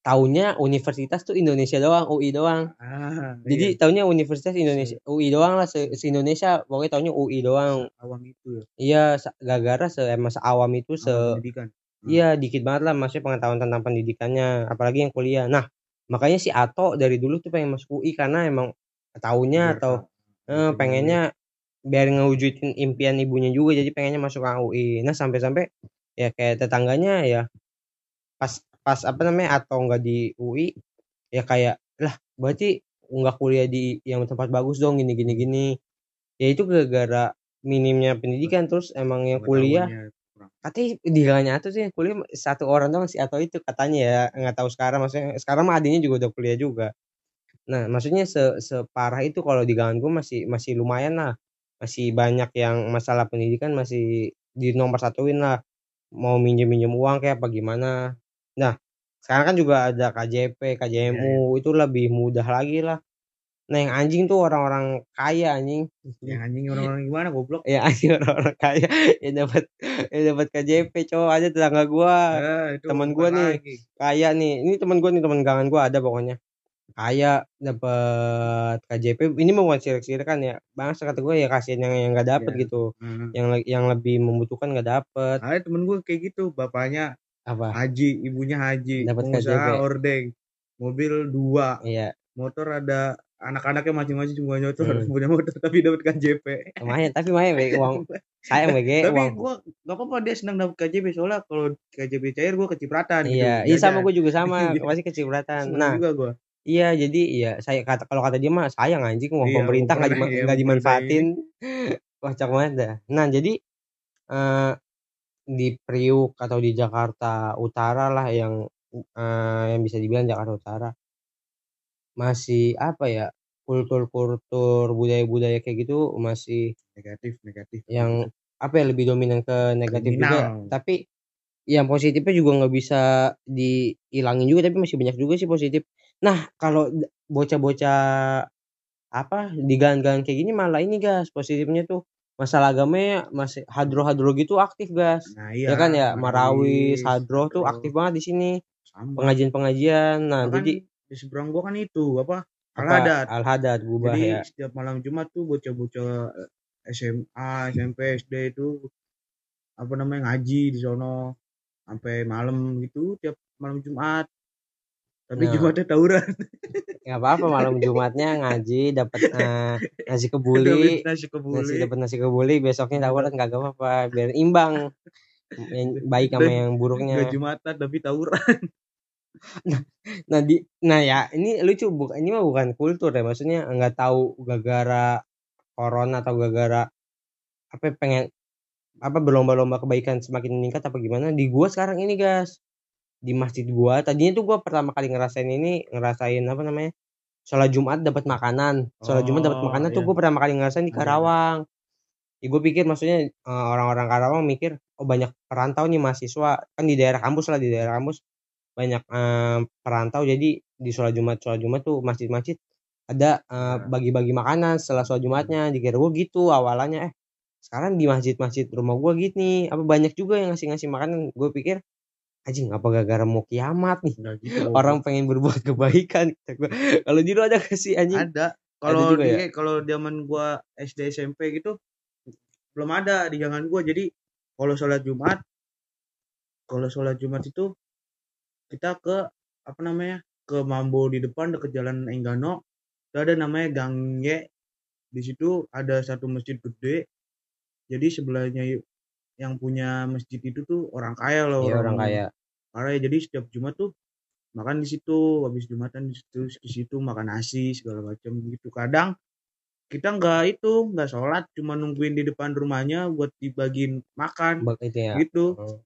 Speaker 1: taunya universitas tuh Indonesia doang UI doang.
Speaker 2: Ah
Speaker 1: jadi taunya Universitas Indonesia UI doang lah se, se Indonesia pokoknya taunya UI doang.
Speaker 2: Iya, awam itu ya?
Speaker 1: Iya gara-gara se emang seawam itu se
Speaker 2: awam pendidikan.
Speaker 1: Iya dikit banget lah maksudnya pengetahuan tentang pendidikannya apalagi yang kuliah. Nah makanya si Ato dari dulu tuh pengen masuk UI karena emang taunya
Speaker 2: Biar
Speaker 1: atau eh, pengennya biar ngewujudin impian ibunya juga jadi pengennya masuk ke UI nah sampai-sampai ya kayak tetangganya ya pas pas apa namanya atau enggak di UI ya kayak lah berarti nggak kuliah di yang tempat bagus dong gini gini gini. Ya itu gara-gara minimnya pendidikan terus emang yang kuliah. Katanya di tuh sih kuliah satu orang doang si atau itu katanya ya nggak tahu sekarang. Maksudnya sekarang mah adiknya juga udah kuliah juga. Nah maksudnya se separah itu kalau di gue masih masih lumayan lah. Masih banyak yang masalah pendidikan masih di nomor satuin lah. Mau minjem minjem uang kayak apa gimana. Nah sekarang kan juga ada KJP KJMU itu lebih mudah lagi lah nah yang anjing tuh orang-orang kaya anjing.
Speaker 2: Yang anjing orang-orang gimana goblok?
Speaker 1: Ya anjing orang-orang kaya. Yang dapat yang dapat KJP cowok ada tetangga gua. Temen
Speaker 2: bukan
Speaker 1: gua nih.
Speaker 2: lagi.
Speaker 1: kaya nih. Ini teman gua nih teman gangan gua ada pokoknya. Kaya dapat KJP ini mau sirik kan ya. Bangsa kata gue ya kasihan yang yang dapet
Speaker 2: Iya.
Speaker 1: gitu.
Speaker 2: Hmm.
Speaker 1: yang yang lebih membutuhkan nggak dapet.
Speaker 2: Ada temen gue kayak gitu. Bapaknya
Speaker 1: apa?
Speaker 2: Haji ibunya haji.
Speaker 1: Dapat KJP.
Speaker 2: ordeng. Mobil dua.
Speaker 1: Iya.
Speaker 2: Motor ada anak-anaknya masing-masing semua nyotor
Speaker 1: Hmm.
Speaker 2: punya motor tapi dapat KJP
Speaker 1: lumayan tapi lumayan be uang sayang BG
Speaker 2: tapi
Speaker 1: uang
Speaker 2: gue gak apa-apa dia senang dapat KJP soalnya kalau KJP cair gue kecipratan
Speaker 1: iya
Speaker 2: gitu,
Speaker 1: iya sama
Speaker 2: jajan.
Speaker 1: gue juga sama *laughs*
Speaker 2: Iya.
Speaker 1: pasti kecipratan nah
Speaker 2: juga gue
Speaker 1: Iya, jadi iya saya kata kalau kata dia mah sayang anjing uang
Speaker 2: Iya,
Speaker 1: pemerintah nggak dima-
Speaker 2: iya,
Speaker 1: dimanfaatin. Kocak *laughs* banget dah. Nah, jadi eh di Priuk atau di Jakarta Utara lah yang eh, yang bisa dibilang Jakarta Utara masih apa ya kultur-kultur budaya-budaya kayak gitu masih
Speaker 2: negatif negatif.
Speaker 1: yang apa ya lebih dominan ke negatif juga.
Speaker 2: Kriminal.
Speaker 1: tapi yang positifnya juga nggak bisa dihilangin juga tapi masih banyak juga sih positif. Nah kalau bocah-bocah apa di gang-gang kayak gini malah ini guys positifnya tuh masalah agamanya masih hadro-hadro gitu aktif guys
Speaker 2: nah
Speaker 1: ya kan ya marawis hadro tuh aktif banget di sini. Pengajian-pengajian. Nah
Speaker 2: Bahkan
Speaker 1: jadi
Speaker 2: di seberang gua kan itu apa
Speaker 1: apa
Speaker 2: Al-Haddad.
Speaker 1: al hadad gubah
Speaker 2: Jadi
Speaker 1: ya
Speaker 2: setiap malam Jumat tuh bocah-bocah eh, SMA, SMP, SD itu apa namanya ngaji di sono sampai malam gitu tiap malam Jumat. Tapi
Speaker 1: Nah.
Speaker 2: Jumatnya tawuran. *laughs*
Speaker 1: nggak apa-apa malam Jumatnya ngaji dapat eh, nasi kebuli *laughs*
Speaker 2: nasi
Speaker 1: nasi
Speaker 2: kebuli.
Speaker 1: dapat nasi kebuli besoknya tawuran kagak apa-apa biar imbang yang baik sama yang buruknya
Speaker 2: Gak Jumatan tapi tawuran.
Speaker 1: Nah di nah ya ini lucu bukan ini mah bukan kultur ya maksudnya nggak tahu gara-gara corona atau gara-gara apa ya, pengen apa berlomba-lomba kebaikan semakin meningkat apa gimana di gua sekarang ini guys di masjid gua tadinya tuh gua pertama kali ngerasain ini ngerasain apa namanya sholat Jumat dapat makanan. Sholat Jumat dapat
Speaker 2: Oh,
Speaker 1: makanan tuh
Speaker 2: iya.
Speaker 1: gua pertama kali ngerasain di
Speaker 2: Ada.
Speaker 1: Karawang. Ya gue pikir maksudnya eh, orang-orang Karawang mikir oh banyak perantau nih mahasiswa. Kan di daerah kampus lah di daerah kampus banyak eh, perantau. Jadi di sholat jumat sholat jumat tuh masjid-masjid ada eh, bagi-bagi makanan setelah sholat jumatnya. Dikira gue gitu awalnya eh sekarang di masjid-masjid rumah gue gini. Apa banyak juga yang ngasih-ngasih makanan. Gue pikir anjing apa gara-gara mau kiamat nih?
Speaker 2: Nggak gitu.
Speaker 1: orang pengen berbuat kebaikan. *laughs* Kalau di lu ada gak sih anjing?
Speaker 2: Ada. Kalau di
Speaker 1: ya?
Speaker 2: kalau zaman gua SD SMP gitu belum ada di jangan gua. Jadi kalau sholat Jumat kalau sholat Jumat itu kita ke apa namanya ke Mambo di depan dekat jalan Enggano. Itu ada namanya Gang Y di situ ada satu masjid gede. Jadi sebelahnya yang punya masjid itu tuh orang kaya loh
Speaker 1: Iya, orang kaya.
Speaker 2: kaya. Jadi setiap Jumat tuh makan di situ habis Jumatan di situ di situ makan nasi segala macam gitu. Kadang kita nggak itu nggak sholat cuma nungguin di depan rumahnya buat dibagiin makan
Speaker 1: Bak itu ya.
Speaker 2: gitu.
Speaker 1: Oh.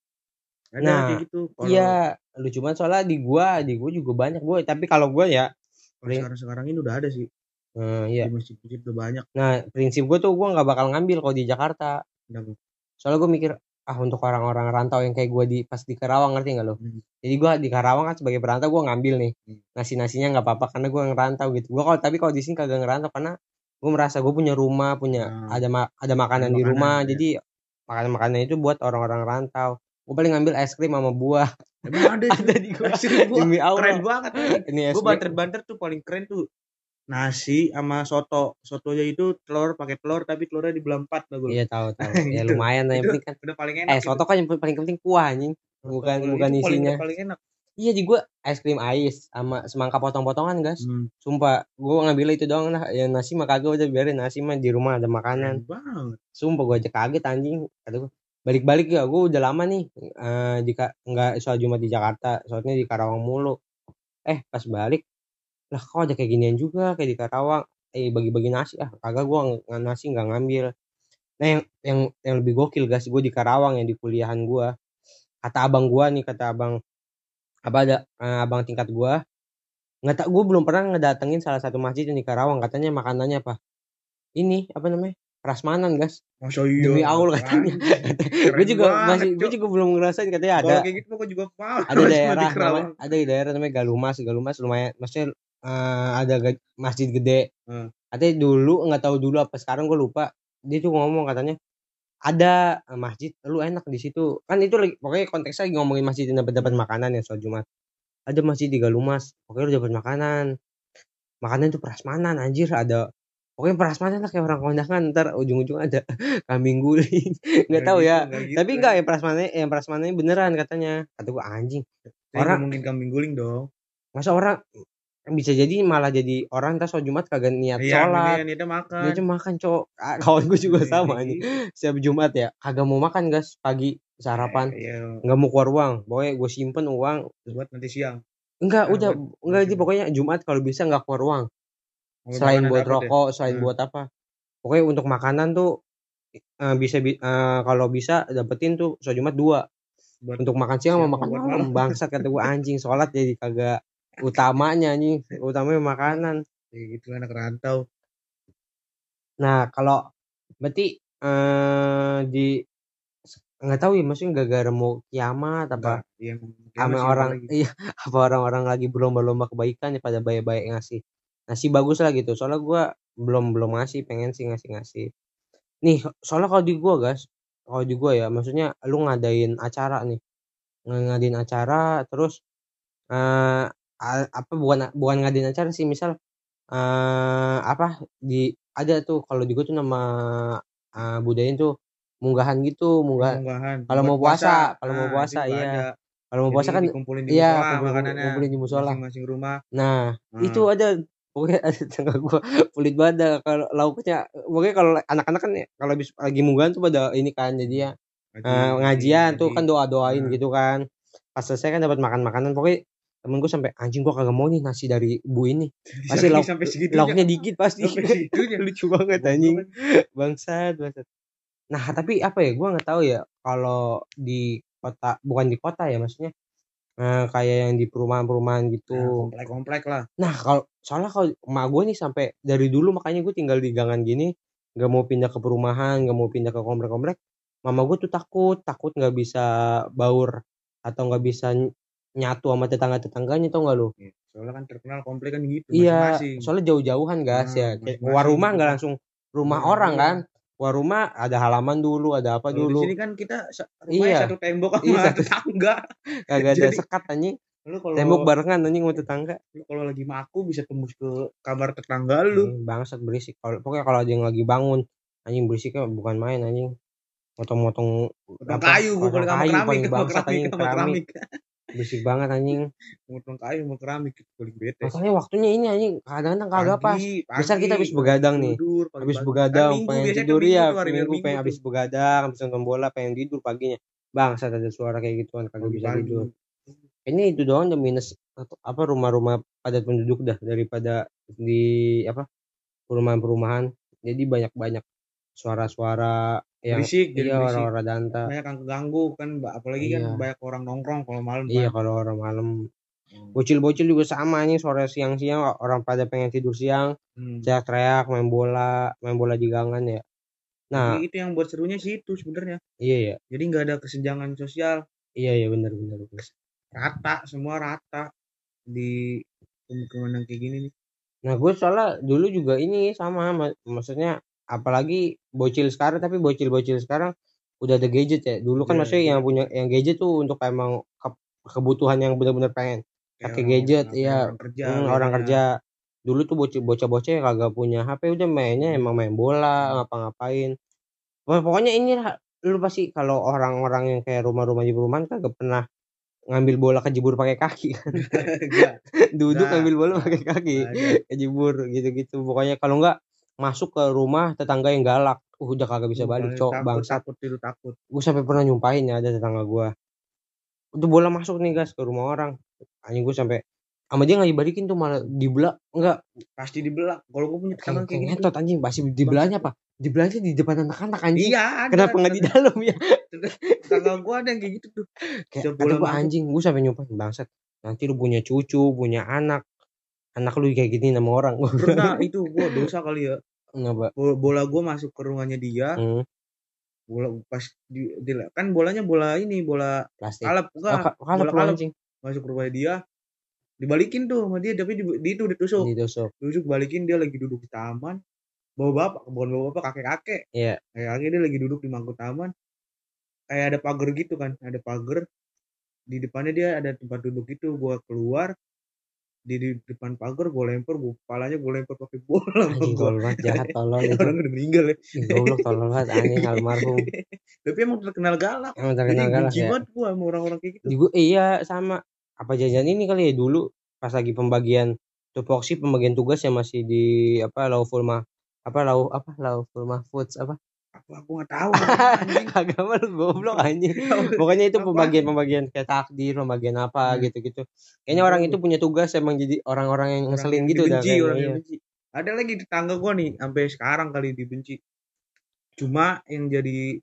Speaker 2: Ada
Speaker 1: Nah,
Speaker 2: kayak gitu kalau
Speaker 1: Iya, lu cuman soalnya di gua, di gua juga banyak gua. Tapi kalau gua ya,
Speaker 2: sekarang sekarang ini udah ada sih
Speaker 1: eh, iya.
Speaker 2: di masjid-masjid udah banyak
Speaker 1: Nah, prinsip gua tuh gua nggak bakal ngambil kalau di Jakarta.
Speaker 2: Kenapa?
Speaker 1: Soalnya gua mikir, ah untuk orang-orang rantau yang kayak gua di pas di Karawang ngerti nggak lo?
Speaker 2: Hmm.
Speaker 1: Jadi gua di Karawang kan sebagai perantau gua ngambil nih.
Speaker 2: Hmm.
Speaker 1: Nasi nasinya nggak apa-apa karena gua ngerantau gitu. Gua kalau tapi kalau di sini kagak ngerantau karena gua merasa gua punya rumah, punya
Speaker 2: Hmm.
Speaker 1: ada ma- ada makanan
Speaker 2: Ada
Speaker 1: di
Speaker 2: makanan,
Speaker 1: rumah.
Speaker 2: ya.
Speaker 1: Jadi makanan makanan itu buat orang-orang rantau. Gua paling ngambil es krim sama buah.
Speaker 2: emang ada *laughs*
Speaker 1: ada di gua.
Speaker 2: Asli, gua
Speaker 1: Demi Allah.
Speaker 2: keren banget
Speaker 1: Ini es
Speaker 2: gue
Speaker 1: krim.
Speaker 2: banter-banter tuh paling keren tuh nasi sama soto sotonya itu telur pakai telur tapi telurnya dibelah empat lah gue
Speaker 1: Iya tahu tahu. *laughs* Ya
Speaker 2: Gitu.
Speaker 1: lumayan lah yang penting kan.
Speaker 2: udah paling enak
Speaker 1: Eh soto kan yang paling penting kuah anjing. Bukan-
Speaker 2: itu
Speaker 1: bukan isinya.
Speaker 2: paling enak
Speaker 1: Iya di gua es krim ais sama semangka potong-potongan guys.
Speaker 2: hmm.
Speaker 1: Sumpah gua ngambil itu doang lah. Ya nasi mah kagak udah biarin nasi mah di rumah ada makanan.
Speaker 2: banget
Speaker 1: Sumpah gua aja kaget anjing. Kata gua balik-balik ya gua udah lama nih eh jika nggak soal Jumat di Jakarta, soalnya di Karawang mulu. Eh pas balik lah kok ada kayak ginian juga kayak di Karawang. Eh bagi-bagi nasi ah kagak gua nggak nasi nggak ngambil. Nah yang yang yang lebih gokil guys gua di Karawang yang di kuliahan gua kata abang gua nih kata abang apa ada eh, abang tingkat gua nggak tak gua belum pernah ngedatengin salah satu masjid yang di Karawang katanya makanannya apa ini apa namanya prasmanan guys.
Speaker 2: Masa iya.
Speaker 1: Demi Allah katanya. Gue juga
Speaker 2: banget,
Speaker 1: masih gue juga belum ngerasain katanya ada
Speaker 2: kalau kayak gitu gue juga mau
Speaker 1: ada *laughs* daerah namanya, ada di daerah namanya Galumas. Galumas lumayan maksudnya eh, ada masjid gede.
Speaker 2: Hmm.
Speaker 1: katanya dulu nggak tahu dulu apa sekarang gue lupa. Dia tuh ngomong katanya ada masjid lu enak di situ. Kan itu lagi pokoknya konteksnya lagi ngomongin masjid yang dapat dapat makanan ya soal Jumat. Ada masjid di Galumas pokoknya lu dapat makanan. Makanan itu prasmanan anjir. Ada pokoknya prasmanan lah kayak orang kondangan ntar ujung-ujung ada *laughs* kambing guling. *laughs* Nggak tahu ya.
Speaker 2: Gitu,
Speaker 1: tapi enggak yang prasmanan yang prasmanan beneran katanya. Kata gua anjing orang-
Speaker 2: mungkin kambing guling dong.
Speaker 1: Masa orang bisa jadi malah jadi orang sholat Jumat kagak niat
Speaker 2: iya
Speaker 1: sholat.
Speaker 2: ini dia makan.
Speaker 1: Cuma makan cowok. Ah, *laughs* kawan gue juga
Speaker 2: Iya,
Speaker 1: sama anjing.
Speaker 2: gitu.
Speaker 1: setiap Jumat ya kagak mau makan guys pagi sarapan.
Speaker 2: Iya,
Speaker 1: nggak mau keluar uang. Pokoknya gue simpen uang.
Speaker 2: Buat nanti siang.
Speaker 1: Enggak
Speaker 2: Ah,
Speaker 1: udah
Speaker 2: buat-
Speaker 1: enggak
Speaker 2: buat
Speaker 1: di pokoknya Jumat kalau bisa nggak keluar uang selain buat
Speaker 2: dapet ya?
Speaker 1: rokok selain
Speaker 2: Hmm.
Speaker 1: buat apa? Pokoknya untuk makanan tuh eh, bisa bi- eh, kalau bisa dapetin tuh sholat Jumat dua.
Speaker 2: Buat
Speaker 1: untuk makan siang sama makan malam bangsat kata gue anjing sholat jadi kagak utamanya anjing utamanya makanan.
Speaker 2: Kayak gitu anak rantau.
Speaker 1: Nah kalau berarti eh di nggak tahu ya maksudnya gara-gara mau kiamat apa
Speaker 2: Enggak, yang
Speaker 1: sama orang *laughs* iya apa orang-orang lagi berlomba-lomba kebaikan ya pada baik-baik ngasih ngasih bagus lah gitu. Soalnya gua belum belum ngasih pengen sih ngasih ngasih nih soalnya kalau di gua guys kalau di gua ya maksudnya lu ngadain acara nih. Ng- ngadain acara terus eh a- apa bukan bukan ngadain acara sih misal eh apa di ada tuh kalau di gua tuh nama eh, budaya tuh munggahan gitu munggah
Speaker 2: munggahan
Speaker 1: kalau mau puasa, kalau mau
Speaker 2: Nah,
Speaker 1: puasa,
Speaker 2: itu
Speaker 1: iya.
Speaker 2: ada.
Speaker 1: kalau mau puasa kan
Speaker 2: dikumpulin di
Speaker 1: iya,
Speaker 2: musola
Speaker 1: kumpul-
Speaker 2: makanannya.
Speaker 1: kumpulin di musola.
Speaker 2: masing-masing rumah.
Speaker 1: Nah,
Speaker 2: Nah,
Speaker 1: itu ada pokoknya tengah gua pelit banget dah kalau lauknya. Pokoknya kalau anak-anak kan ya, kalau habis lagi munggahan tuh pada ini kan jadi ya eh, ngajian tuh kan doa-doain
Speaker 2: Nah.
Speaker 1: gitu kan. Pas selesai kan dapat makan makanan pokoknya temen gue sampai anjing gua kagak mau nih nasi dari bu ini. *laughs* Pasti lauk lauknya dikit pasti. *laughs* Lucu banget anjing. bangsat bangsat. Nah tapi apa ya gua nggak tahu ya kalau di kota bukan di kota ya maksudnya eh, kayak yang di perumahan-perumahan gitu.
Speaker 2: Nah, komplek-komplek lah.
Speaker 1: Nah kalau soalnya kalau emak gue nih sampai dari dulu makanya gue tinggal di gangan gini nggak mau pindah ke perumahan nggak mau pindah ke komplek-komplek mama gue tuh takut takut nggak bisa baur atau nggak bisa ny- nyatu sama tetangga-tetangganya tau nggak lu
Speaker 2: Iya, Soalnya kan terkenal komplek kan gitu.
Speaker 1: iya soalnya jauh-jauhan gas
Speaker 2: Nah,
Speaker 1: ya
Speaker 2: masing-masing
Speaker 1: war rumah
Speaker 2: gitu.
Speaker 1: nggak langsung rumah
Speaker 2: Iya,
Speaker 1: orang
Speaker 2: iya.
Speaker 1: kan war rumah ada halaman dulu ada apa
Speaker 2: Kalau di
Speaker 1: dulu
Speaker 2: sini kan kita rumahnya
Speaker 1: Iya.
Speaker 2: satu tembok sama
Speaker 1: Iya, satu-
Speaker 2: tetangga.
Speaker 1: kagak ada *laughs* sekat anjing
Speaker 2: Lu kalau
Speaker 1: tembok barengan anjing sama tetangga.
Speaker 2: lu kalau lagi maku bisa tembus ke kamar tetangga lu.
Speaker 1: Hmm, bangsat berisik. Kalau pokoknya kalau ada yang lagi bangun anjing berisiknya bukan main anjing. Motong-motong
Speaker 2: kayu gue sama
Speaker 1: kayu
Speaker 2: keramik,
Speaker 1: paling bangsat
Speaker 2: keramik,
Speaker 1: anjing keramik. berisik banget anjing. *laughs*
Speaker 2: Potong kayu sama keramik paling bete.
Speaker 1: makanya waktunya ini anjing kadang-kadang kagak pas. Misal kita habis begadang nih. habis begadang
Speaker 2: Kan
Speaker 1: pengen tidur ya minggu pengen
Speaker 2: tuh.
Speaker 1: habis begadang habis nonton bola pengen tidur paginya. Bangsat ada suara kayak gituan kagak bisa tidur ini itu doang udah minus atau apa rumah-rumah padat penduduk dah daripada di apa perumahan-perumahan jadi banyak-banyak suara-suara yang
Speaker 2: Berisik, jadi
Speaker 1: iya orang-orang danta
Speaker 2: Banyak yang keganggu kan, apalagi kan
Speaker 1: Iya.
Speaker 2: banyak orang nongkrong kalau malam.
Speaker 1: iya
Speaker 2: kan.
Speaker 1: kalau orang malam
Speaker 2: Hmm.
Speaker 1: bocil-bocil juga sama nih sore siang-siang orang pada pengen tidur siang
Speaker 2: Hmm.
Speaker 1: teriak-teriak main bola main bola di gangan ya nah
Speaker 2: Tapi itu yang buat serunya sih itu sebenarnya.
Speaker 1: iya ya
Speaker 2: Jadi nggak ada kesenjangan sosial,
Speaker 1: iya iya benar benar benar.
Speaker 2: Rata, semua rata di pemukiman yang kayak gini nih.
Speaker 1: Nah gue soalnya dulu juga ini sama ma- maksudnya apalagi bocil sekarang tapi bocil-bocil sekarang udah ada gadget ya. Dulu kan
Speaker 2: Iya,
Speaker 1: maksudnya
Speaker 2: iya.
Speaker 1: yang punya yang gadget tuh untuk emang ke- kebutuhan yang benar-benar pengen
Speaker 2: Kayak
Speaker 1: pakai gadget ya
Speaker 2: orang kerja,
Speaker 1: Hmm, orang
Speaker 2: biasanya.
Speaker 1: kerja. Dulu tuh bocil bocah-bocah yang kagak punya HP udah mainnya emang main bola ngapa-ngapain. Pokoknya ini lu pasti kalau orang-orang yang kayak rumah-rumah di perumahan kagak pernah ngambil bola kejebur pakai kaki kan.
Speaker 2: Enggak, *laughs*
Speaker 1: Duduk
Speaker 2: Nggak,
Speaker 1: ngambil bola pakai kaki.
Speaker 2: nggak ada.
Speaker 1: kejebur gitu-gitu pokoknya kalau enggak masuk ke rumah tetangga yang galak uh, udah kagak bisa balik
Speaker 2: Paling
Speaker 1: cok bangsat
Speaker 2: takut itu takut.
Speaker 1: gue sampai pernah nyumpahin ya ada tetangga gue udah bola masuk nih guys ke rumah orang anjing gue sampai sama dia nggak dibalikin tuh malah dibelah enggak?
Speaker 2: Pasti dibelah. Kalau gue punya tetangga
Speaker 1: kayak,
Speaker 2: kayak gitu.
Speaker 1: anjing. Pasti dibelahnya apa? Dibelahnya di depan anak-anak anjing.
Speaker 2: Iya, ada.
Speaker 1: kenapa nggak di dalam ya?
Speaker 2: Tetangga gue ada yang kayak gitu tuh.
Speaker 1: kayak kata gue anjing gue sampai nyumpahin bangsat nanti lu punya cucu punya anak anak lu kayak gini sama orang. *laughs*
Speaker 2: Pernah itu gue dosa kali ya.
Speaker 1: kenapa
Speaker 2: Bola, bola gue masuk ke ruangannya dia.
Speaker 1: hmm,
Speaker 2: Bola pas di, di- kan bolanya bola ini bola
Speaker 1: plastik.
Speaker 2: kalep
Speaker 1: oh,
Speaker 2: enggak
Speaker 1: kalep
Speaker 2: bola kalep
Speaker 1: anjing.
Speaker 2: Masuk ke rumahnya dia dibalikin tuh sama dia tapi di, di itu ditusuk.
Speaker 1: Ditusuk.
Speaker 2: Tusuk balikin dia lagi duduk di taman. Bawa bapak bukan bawa bapak kakek kakek
Speaker 1: Iya.
Speaker 2: kakek kakek dia lagi duduk di mangkuk taman. Kayak ada pagar gitu kan ada pagar. Di depannya dia ada tempat duduk itu gua keluar. Di, di depan pagar gua lempar gua kepalanya gua lempar pakai bola.
Speaker 1: Anjing tolol banget jahat tolol itu.
Speaker 2: orang udah meninggal ya.
Speaker 1: Goblok tolol banget anjing almarhum. *laughs*
Speaker 2: Tapi emang terkenal galak.
Speaker 1: Emang
Speaker 2: jadi
Speaker 1: terkenal galak
Speaker 2: benci
Speaker 1: ya?
Speaker 2: banget gua sama orang-orang kayak gitu?
Speaker 1: Iya sama apa jajan ini kali ya dulu pas lagi pembagian tupoksi pembagian tugas yang masih di apa lauful mah apa lau apa lauful mahfudz apa?
Speaker 2: Aku aku nggak tahu *laughs*
Speaker 1: agama lu goblok anjing. Pokoknya itu pembagian pembagian kayak takdir pembagian apa
Speaker 2: Hmm.
Speaker 1: gitu gitu kayaknya orang itu punya tugas emang jadi orang-orang yang
Speaker 2: Orang
Speaker 1: ngeselin gitu dah
Speaker 2: dibenci,
Speaker 1: kayaknya,
Speaker 2: orang yang
Speaker 1: iya.
Speaker 2: dibenci. ada lagi tetangga gua nih sampai sekarang kali dibenci. Cuma yang jadi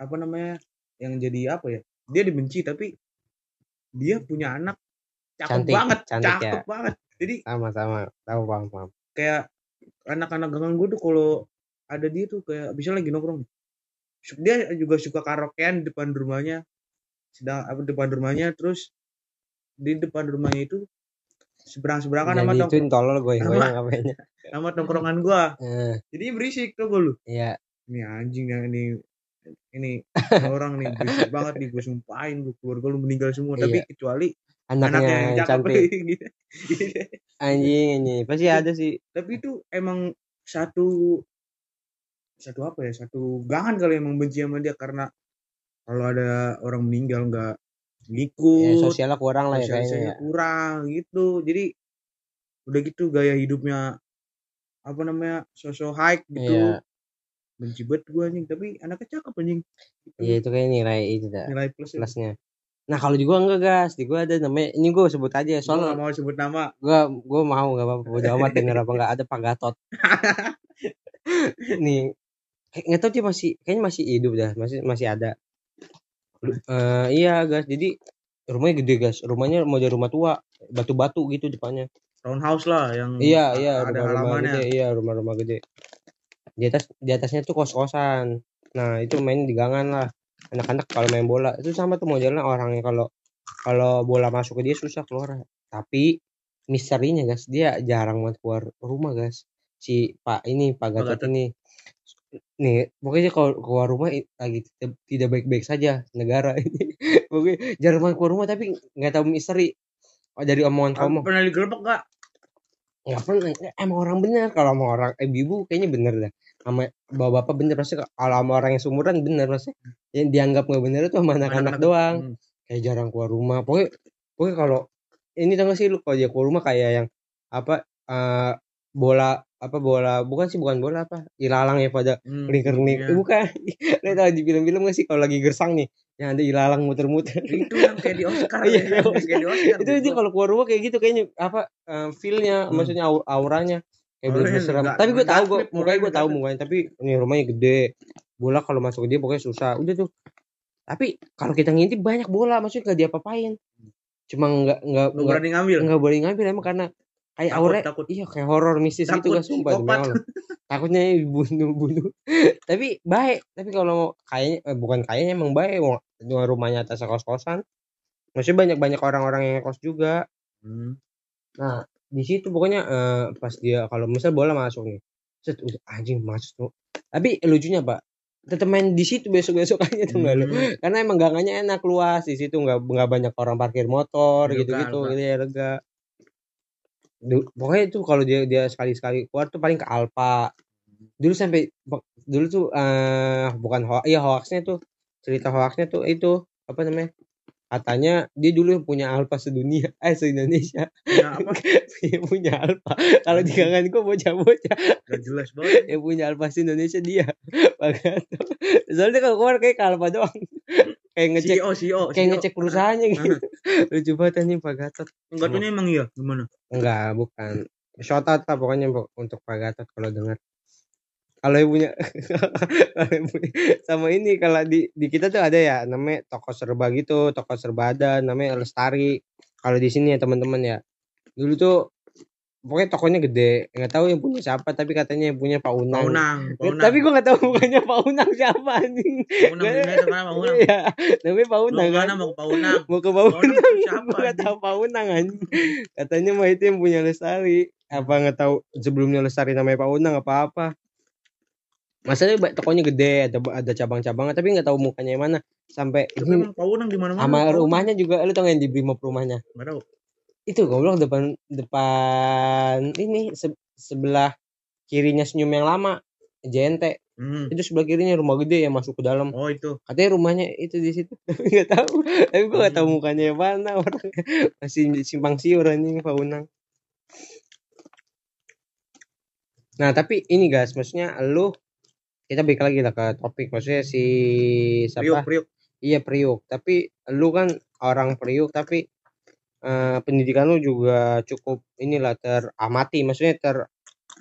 Speaker 2: apa namanya yang jadi apa ya dia dibenci tapi dia punya anak cakep
Speaker 1: Cantik,
Speaker 2: banget
Speaker 1: cantik ya.
Speaker 2: cakep banget. Jadi
Speaker 1: sama-sama tahu paham paham.
Speaker 2: kayak anak-anak gangan gue tuh kalau ada dia tuh kayak bisa lagi nongkrong. Dia juga suka karaokean depan rumahnya. Sedang apa depan rumahnya terus di depan rumahnya itu seberang seberangan sama, tongkrong,
Speaker 1: tolol gue yang
Speaker 2: Sama.
Speaker 1: ngapainnya
Speaker 2: sama tongkrongan gua.
Speaker 1: Eh,
Speaker 2: jadi berisik tuh gue lu?
Speaker 1: Iya.
Speaker 2: Ini anjing yang ini ini *laughs* orang nih berisik banget nih gue sumpahin gue keluarga lu meninggal semua. Tapi
Speaker 1: Iya.
Speaker 2: kecuali
Speaker 1: anaknya,
Speaker 2: anaknya yang cakep
Speaker 1: cantik. *laughs*
Speaker 2: Gitu.
Speaker 1: anjing anjing. Pasti ada sih.
Speaker 2: tapi itu emang satu satu apa ya satu gangan kali emang benci sama dia karena kalau ada orang meninggal nggak
Speaker 1: ya,
Speaker 2: ngikut
Speaker 1: sosialnya kurang lah ya kayaknya ya.
Speaker 2: kurang gitu. Jadi udah gitu gaya hidupnya apa namanya sosok high gitu.
Speaker 1: Iya.
Speaker 2: Benci banget gue anjing tapi anaknya cakep anjing Gitu.
Speaker 1: Iya itu kayak nilai itu dah
Speaker 2: nilai plus ya.
Speaker 1: plusnya. Nah kalau di gua enggak gas, di gua ada namanya ini gua sebut aja
Speaker 2: nggak
Speaker 1: soalnya
Speaker 2: mau sebut nama
Speaker 1: gua gua mau nggak apa-apa bodo amat denger apa enggak ada Pak Gatot. *laughs* Nih kayak nggak tahu dia masih kayaknya masih hidup dah, masih masih ada. Eh iya gas, jadi rumahnya gede gas, rumahnya model rumah tua, batu-batu gitu depannya.
Speaker 2: townhouse lah yang
Speaker 1: Iya iya
Speaker 2: ada
Speaker 1: rumah-rumah
Speaker 2: halamannya
Speaker 1: gede, iya rumah-rumah gede. Di atas di atasnya tuh kos kosan nah itu main di gangan lah. Anak-anak kalau main bola itu sama tuh modelnya orangnya. Kalau kalau bola masuk ke dia susah keluar. Tapi misterinya guys dia jarang banget keluar rumah guys. Si pak ini pak Gatot
Speaker 2: Gatot.
Speaker 1: ini. Nih pokoknya kalau keluar rumah lagi tidak- baik-baik saja negara *laughs* ini. Pokoknya jarang banget keluar rumah tapi nggak tahu misteri. Oh, dari omongan kamu
Speaker 2: pernah digerebek gak
Speaker 1: nggak pernah. Emang orang bener kalau sama orang eh, ibu kayaknya bener dah sama bapak bapak bener pasti kalau sama orang yang seumuran bener pasti yang dianggap nggak bener itu sama anak-anak doang.
Speaker 2: Hmm.
Speaker 1: kayak jarang keluar rumah. Pokoknya pokoknya kalau ini tau gak sih lu kalau dia keluar rumah kayak yang apa eh, bola apa bola bukan sih bukan bola apa ilalang ya pada
Speaker 2: Hmm,
Speaker 1: keling-keling
Speaker 2: iya.
Speaker 1: Eh, bukan. *laughs* Lu tau di film-film gak sih kalau lagi gersang nih yang ada ilalang muter-muter.
Speaker 2: Itu yang kayak di Oscar
Speaker 1: Iya,
Speaker 2: ya,
Speaker 1: kayak
Speaker 2: di Oscar
Speaker 1: itu dia kalau keluar rumah kayak gitu kayaknya apa eh, feel-nya
Speaker 2: Hmm.
Speaker 1: maksudnya au- auranya kayak bener
Speaker 2: nggak-
Speaker 1: tapi gue tahu gue mukanya gue tahu mukanya tapi ini rumahnya gede. Bola kalau masuk ke dia pokoknya susah. Udah tuh. Tapi kalau kita ngintip banyak bola maksudnya gak diapa-apain. Cuma nggak nggak
Speaker 2: Nggak berani ngambil?
Speaker 1: nggak boleh ngambil emang karena kayak
Speaker 2: Takut,
Speaker 1: aura
Speaker 2: takut.
Speaker 1: iya kayak horor mistis gitu
Speaker 2: Takut
Speaker 1: kan sumpah *laughs* takutnya dibunuh bunuh *laughs* tapi baik. Tapi kalau kayaknya eh, bukan kayaknya emang baik. Cuma rumahnya atas kos kosan maksudnya banyak banyak orang-orang yang kos juga.
Speaker 2: Hmm.
Speaker 1: nah di situ pokoknya eh, pas dia kalau misal bola masuk nih set udah anjing masuk tuh. Tapi lucunya pak tetap main di situ besok besokannya tuh nggak lu.
Speaker 2: Hmm.
Speaker 1: karena emang gangannya enak luas di situ nggak nggak banyak orang parkir motor
Speaker 2: Lega,
Speaker 1: gitu gitu gitu ya lega. Pokoknya itu kalau dia dia sekali sekali keluar tuh paling ke Alfa dulu sampai dulu tuh eh bukan hoax iya hoaxnya tuh cerita hoaxnya tuh itu apa namanya katanya dia dulu punya Alfa sedunia eh se Indonesia.
Speaker 2: Ya, apa? *laughs*
Speaker 1: Dia punya Alfa kalau di gangan gua bocah-bocah.
Speaker 2: Gak jelas banget.
Speaker 1: Yang punya Alfa se Indonesia dia. *laughs* Gatot. soalnya kalau keluar kayak Alfa doang. *laughs* Kayak ngecek
Speaker 2: CEO CEO
Speaker 1: kayak
Speaker 2: CEO.
Speaker 1: ngecek perusahaannya gitu. Lucu banget anjing Pak Gatot.
Speaker 2: Enggak tuh emang iya. Gimana?
Speaker 1: Enggak bukan. Shout out lah pokoknya Pok- untuk Pak Gatot kalau dengar *laughs* kalau yang punya sama ini kalau di di kita tuh ada ya namanya toko serba gitu toko serba ada namanya Lestari. Kalau di sini ya teman-teman ya. Dulu tuh pokoknya tokonya gede. Nggak tahu yang punya siapa tapi katanya yang punya Pak
Speaker 2: Pak
Speaker 1: Unang,
Speaker 2: Unang Pak
Speaker 1: Ya,
Speaker 2: Unang.
Speaker 1: tapi gua nggak tahu bukannya Pak Unang siapa anjing.
Speaker 2: Pak Unang sekarang Pak Unang?
Speaker 1: Iya namanya Pak Unang kan?
Speaker 2: mau ke Pak Unang.
Speaker 1: Mau ke Pak
Speaker 2: Unang
Speaker 1: Unang.
Speaker 2: siapa
Speaker 1: gue gak
Speaker 2: anjing?
Speaker 1: tahu Pak Unang anjing. Katanya mah itu yang punya Lestari. Apa nggak tahu sebelumnya Lestari namanya Pak Unang apa apa masalahnya tokonya gede ada ada cabang-cabangnya tapi nggak tahu mukanya yang mana. Sampai ini
Speaker 2: di
Speaker 1: sama rumahnya juga lu tau nggak yang di Brimob rumahnya?
Speaker 2: Enggak tahu.
Speaker 1: Itu goblok depan depan ini se- sebelah kirinya senyum yang lama JNT
Speaker 2: hmm.
Speaker 1: itu sebelah kirinya rumah gede yang masuk ke dalam.
Speaker 2: Oh itu.
Speaker 1: Katanya rumahnya itu di situ *laughs* tapi nggak tahu. Tapi gue nggak tahu mukanya yang mana orang *laughs* masih simpang siur anjing Pak Unang. Nah tapi ini guys maksudnya lu kita balik lagi lah ke topik. Maksudnya si
Speaker 2: Priuk
Speaker 1: siapa?
Speaker 2: Priuk
Speaker 1: iya Priuk. Tapi lu kan orang Priuk tapi eh, pendidikan lu juga cukup inilah teramati. Maksudnya ter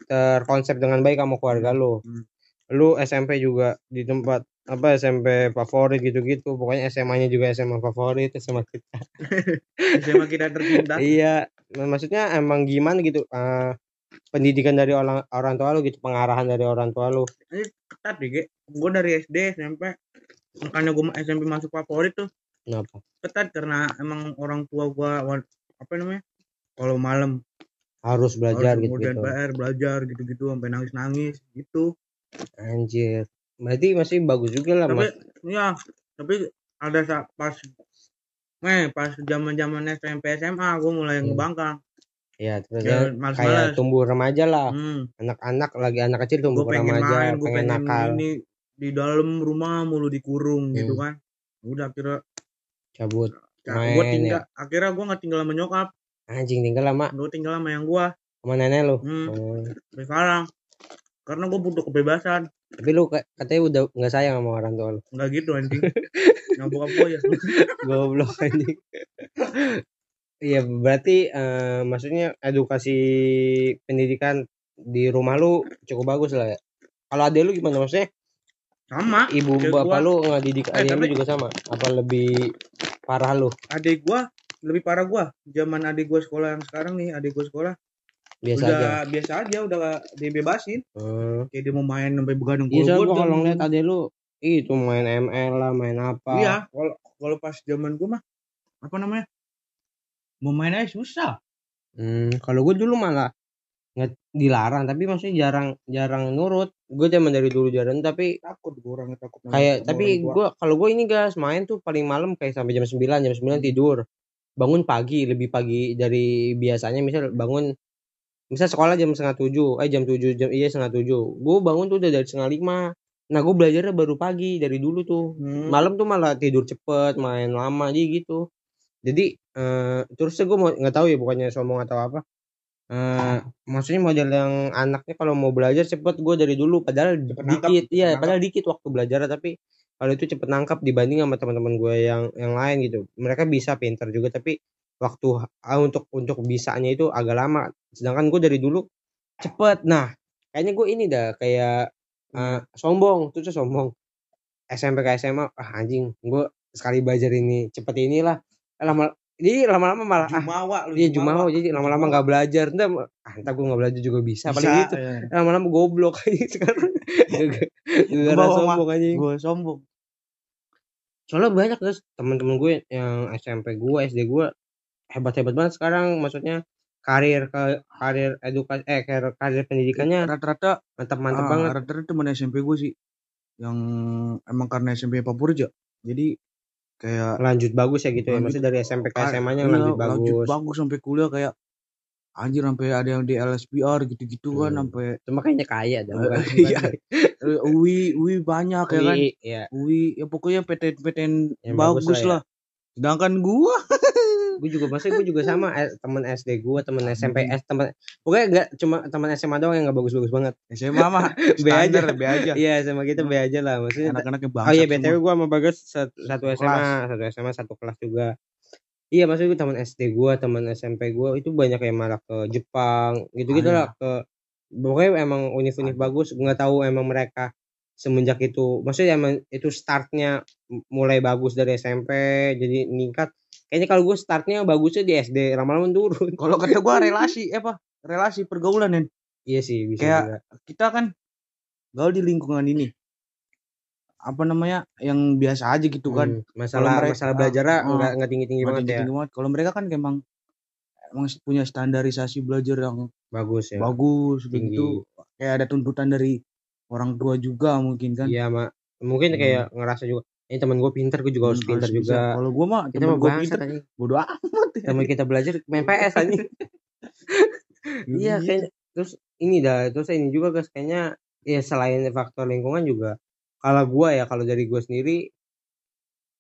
Speaker 1: terkonsep dengan baik sama keluarga lu.
Speaker 2: Hmm.
Speaker 1: lu SMP juga di tempat apa SMP favorit gitu-gitu. Pokoknya SMA-nya juga SMA favorit SMA kita. *laughs*
Speaker 2: SMA kita tercinta.
Speaker 1: Iya. Maksudnya emang gimana gitu? Eh, pendidikan dari orang orang tua lu gitu pengarahan dari orang tua lu.
Speaker 2: Ketat deh gue dari SD SMP. Makanya gue SMP masuk favorit tuh.
Speaker 1: Kenapa?
Speaker 2: Ketat karena emang orang tua gue apa namanya kalau malam.
Speaker 1: Harus belajar
Speaker 2: harus
Speaker 1: gitu
Speaker 2: kemudian
Speaker 1: gitu.
Speaker 2: PR belajar gitu-gitu sampai nangis-nangis gitu.
Speaker 1: Anjir. Berarti masih bagus juga lah
Speaker 2: tapi
Speaker 1: mas.
Speaker 2: ya tapi ada saat pas eh pas zaman zaman SMP SMA gue mulai
Speaker 1: Hmm.
Speaker 2: ngebangkang
Speaker 1: ya terus
Speaker 2: Ya,
Speaker 1: kayak tumbuh remaja lah.
Speaker 2: Hmm,
Speaker 1: anak-anak lagi anak kecil tumbuh
Speaker 2: pengen
Speaker 1: remaja
Speaker 2: main gue
Speaker 1: pengen,
Speaker 2: pengen
Speaker 1: nakal.
Speaker 2: ini di dalam rumah mulu dikurung gitu
Speaker 1: Hmm.
Speaker 2: kan. Udah akhirnya
Speaker 1: cabut
Speaker 2: ya,
Speaker 1: Main,
Speaker 2: gue tinggal akhirnya gue nggak tinggal sama nyokap.
Speaker 1: Anjing tinggal lama
Speaker 2: gue tinggal sama yang gue
Speaker 1: sama nenek lu?
Speaker 2: Hmm,
Speaker 1: Oh.
Speaker 2: sekarang. Karena gue butuh kebebasan.
Speaker 1: Tapi lu ka- katanya udah nggak sayang sama orang tua lu.
Speaker 2: Nggak gitu anjing. *laughs* Nggak bokap gue ya.
Speaker 1: Goblok anjing iya berarti eh, maksudnya edukasi pendidikan di rumah lu cukup bagus lah ya? Kalau adek lu gimana? Maksudnya
Speaker 2: sama.
Speaker 1: ibu
Speaker 2: Kayak
Speaker 1: bapak
Speaker 2: gua.
Speaker 1: lu ngedidik
Speaker 2: Eh,
Speaker 1: adek lu
Speaker 2: tapi-
Speaker 1: juga sama? Apa lebih parah lu?
Speaker 2: Adik gue lebih parah gue zaman adik gue sekolah yang sekarang nih adik gue sekolah
Speaker 1: biasa
Speaker 2: udah
Speaker 1: aja.
Speaker 2: biasa aja udah dibebasin.
Speaker 1: Hmm.
Speaker 2: kayak dia mau main sampai begadang
Speaker 1: iya soalnya gua
Speaker 2: gua
Speaker 1: kalau ngeliat adek lu itu main ML lah main apa.
Speaker 2: Iya kalau kalau pas zaman gua mah apa namanya mau main aja susah.
Speaker 1: Hmm, kalau gue dulu malah nggak dilarang tapi maksudnya jarang jarang nurut. Gue zaman dari dulu jarang tapi
Speaker 2: takut gua orangnya takut
Speaker 1: kayak tapi gue kalau gue ini guys main tuh paling malam kayak sampai jam 9 jam 9 tidur. Bangun pagi lebih pagi dari biasanya misal bangun misal sekolah jam setengah tujuh eh jam tujuh jam iya setengah tujuh. Gue bangun tuh udah dari setengah lima. Nah gue belajarnya baru pagi dari dulu tuh.
Speaker 2: Hmm.
Speaker 1: malam tuh malah tidur cepet main lama aja gitu. Jadi eh terusnya gue mau nggak tahu ya bukannya sombong atau apa. Eh maksudnya model yang anaknya kalau mau belajar cepet gue dari dulu padahal
Speaker 2: Cepet
Speaker 1: dikit
Speaker 2: cepet
Speaker 1: iya
Speaker 2: nangkep.
Speaker 1: padahal dikit waktu belajar tapi kalau itu cepet nangkap dibanding sama teman-teman gue yang yang lain gitu. Mereka bisa pinter juga tapi waktu ah, untuk untuk bisanya itu agak lama. Sedangkan gue dari dulu cepet. Nah kayaknya gue ini dah kayak eh, sombong tuh tuh sombong. SMP ke SMA ah anjing gue sekali belajar ini cepet inilah. Lama jadi lama-lama malah ah
Speaker 2: jumawa lu
Speaker 1: iya jumawa. Jadi lama-lama nggak belajar. Ntar ah ntar gue nggak belajar juga bisa, paling itu
Speaker 2: ya.
Speaker 1: lama-lama goblok. Aja sekarang gara sombong aja
Speaker 2: gua sombong.
Speaker 1: Soalnya banyak guys teman-teman gue yang SMP gue SD gue hebat-hebat banget sekarang. Maksudnya karir ke karir edukasi eh karir, karir pendidikannya
Speaker 2: rata-rata
Speaker 1: mantap-mantap
Speaker 2: ah,
Speaker 1: banget.
Speaker 2: rata-rata teman SMP gue sih yang emang karena SMP favorit ya jadi kayak
Speaker 1: lanjut bagus ya gitu ya
Speaker 2: Lanjut.
Speaker 1: maksudnya dari SMP ke
Speaker 2: Ah,
Speaker 1: SMA nya
Speaker 2: iya,
Speaker 1: lanjut bagus
Speaker 2: bagus sampai kuliah kayak anjir sampai ada yang di LSPR gitu-gitu kan
Speaker 1: Hmm.
Speaker 2: sampai
Speaker 1: cuma kayaknya kaya dah bukan, *laughs*
Speaker 2: Iya.
Speaker 1: bukan
Speaker 2: eh, UI UI banyak ya kan
Speaker 1: UI, ya
Speaker 2: UI ya pokoknya PTN PTN
Speaker 1: Yang bagus
Speaker 2: bagus,
Speaker 1: lah
Speaker 2: lah sedangkan gua
Speaker 1: gue juga maksudnya gue juga sama eh, temen SD gue temen SMP S temen pokoknya gak cuma temen SMA doang yang gak bagus-bagus banget.
Speaker 2: SMA mah *laughs*
Speaker 1: B aja.
Speaker 2: standar B aja.
Speaker 1: Iya sama kita B aja lah maksudnya
Speaker 2: anak-anaknya
Speaker 1: oh iya btw gue sama bagus satu, SMA satu SMA satu kelas juga. Iya maksudnya gue temen SD gue temen SMP gue itu banyak yang malah ke Jepang gitu-gitu lah ke pokoknya emang univ-univ bagus nggak tahu emang mereka semenjak itu maksudnya emang itu startnya mulai bagus dari SMP jadi meningkat kayaknya kalau gue startnya bagusnya di SD lama-lama turun *laughs*
Speaker 2: kalau kata gua relasi eh, apa relasi pergaulan Nen.
Speaker 1: iya sih bisa
Speaker 2: Kayak-
Speaker 1: juga.
Speaker 2: kita kan gaul di lingkungan ini apa namanya yang biasa aja gitu kan
Speaker 1: Hmm, masalah
Speaker 2: mereka-
Speaker 1: masalah belajarnya
Speaker 2: ah,
Speaker 1: nggak nggak tinggi tinggi banget ya
Speaker 2: tinggi-tinggi banget. Kalau mereka kan emang emang punya standarisasi belajar yang
Speaker 1: bagus ya
Speaker 2: bagus
Speaker 1: tinggi.
Speaker 2: begitu. Kayak ada tuntutan dari orang tua juga mungkin kan.
Speaker 1: iya mak mungkin
Speaker 2: Hmm.
Speaker 1: kayak ngerasa juga ini teman gue pinter gue juga harus
Speaker 2: Hmm,
Speaker 1: pinter
Speaker 2: harus
Speaker 1: juga.
Speaker 2: Kalau gua mah
Speaker 1: kita
Speaker 2: gua
Speaker 1: bangsat
Speaker 2: pinter bodo amat.
Speaker 1: teman kita belajar main PS anjing. *laughs* Iya kayaknya terus ini dah terus ini juga guys kayaknya ya selain faktor lingkungan juga kalau gua ya kalau dari gue sendiri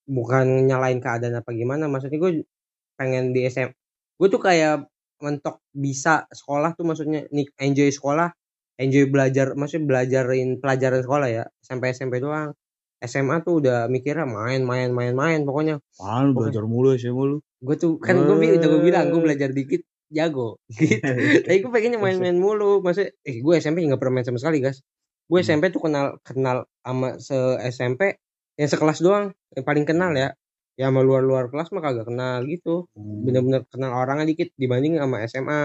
Speaker 1: bukan nyalain keadaan apa gimana maksudnya gue pengen di SM gue tuh kayak mentok bisa sekolah tuh maksudnya nik enjoy sekolah enjoy belajar maksudnya belajarin pelajaran sekolah ya sampai SMP doang SMA tuh udah mikirnya main main main main pokoknya.
Speaker 2: Lu belajar mulu sih mulu.
Speaker 1: gue tuh kan gue udah gue bilang gue belajar dikit jago. *laughs* Gitu. Tapi gue pengennya main-main mulu maksudnya eh gue SMP nggak pernah main sama sekali guys gue
Speaker 2: Hmm.
Speaker 1: SMP tuh kenal kenal sama se SMP yang sekelas doang yang paling kenal ya. Ya sama luar-luar kelas mah kagak kenal gitu.
Speaker 2: Hmm.
Speaker 1: bener-bener kenal orangnya dikit dibanding sama SMA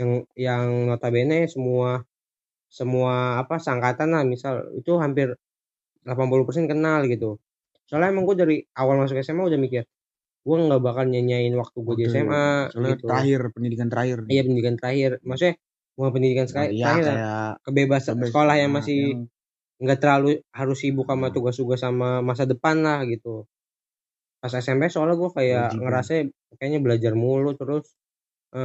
Speaker 1: yang yang notabene semua semua apa sangkatan lah misal. Itu hampir 80% kenal gitu soalnya emang gue dari awal masuk SMA udah mikir gue nggak bakal nyanyain waktu gue di. SMA
Speaker 2: Soalnya
Speaker 1: gitu
Speaker 2: terakhir pendidikan terakhir.
Speaker 1: iya pendidikan terakhir maksudnya bukan pendidikan sekali
Speaker 2: Iya,
Speaker 1: terakhir ya,
Speaker 2: kayak
Speaker 1: kebebasan
Speaker 2: Sampai-
Speaker 1: sekolah yang
Speaker 2: nah,
Speaker 1: masih
Speaker 2: yang-
Speaker 1: nggak terlalu harus sibuk sama tugas-tugas sama masa depan lah gitu pas SMP soalnya gue kayak
Speaker 2: Kewajiban.
Speaker 1: ngerasa kayaknya belajar mulu terus eh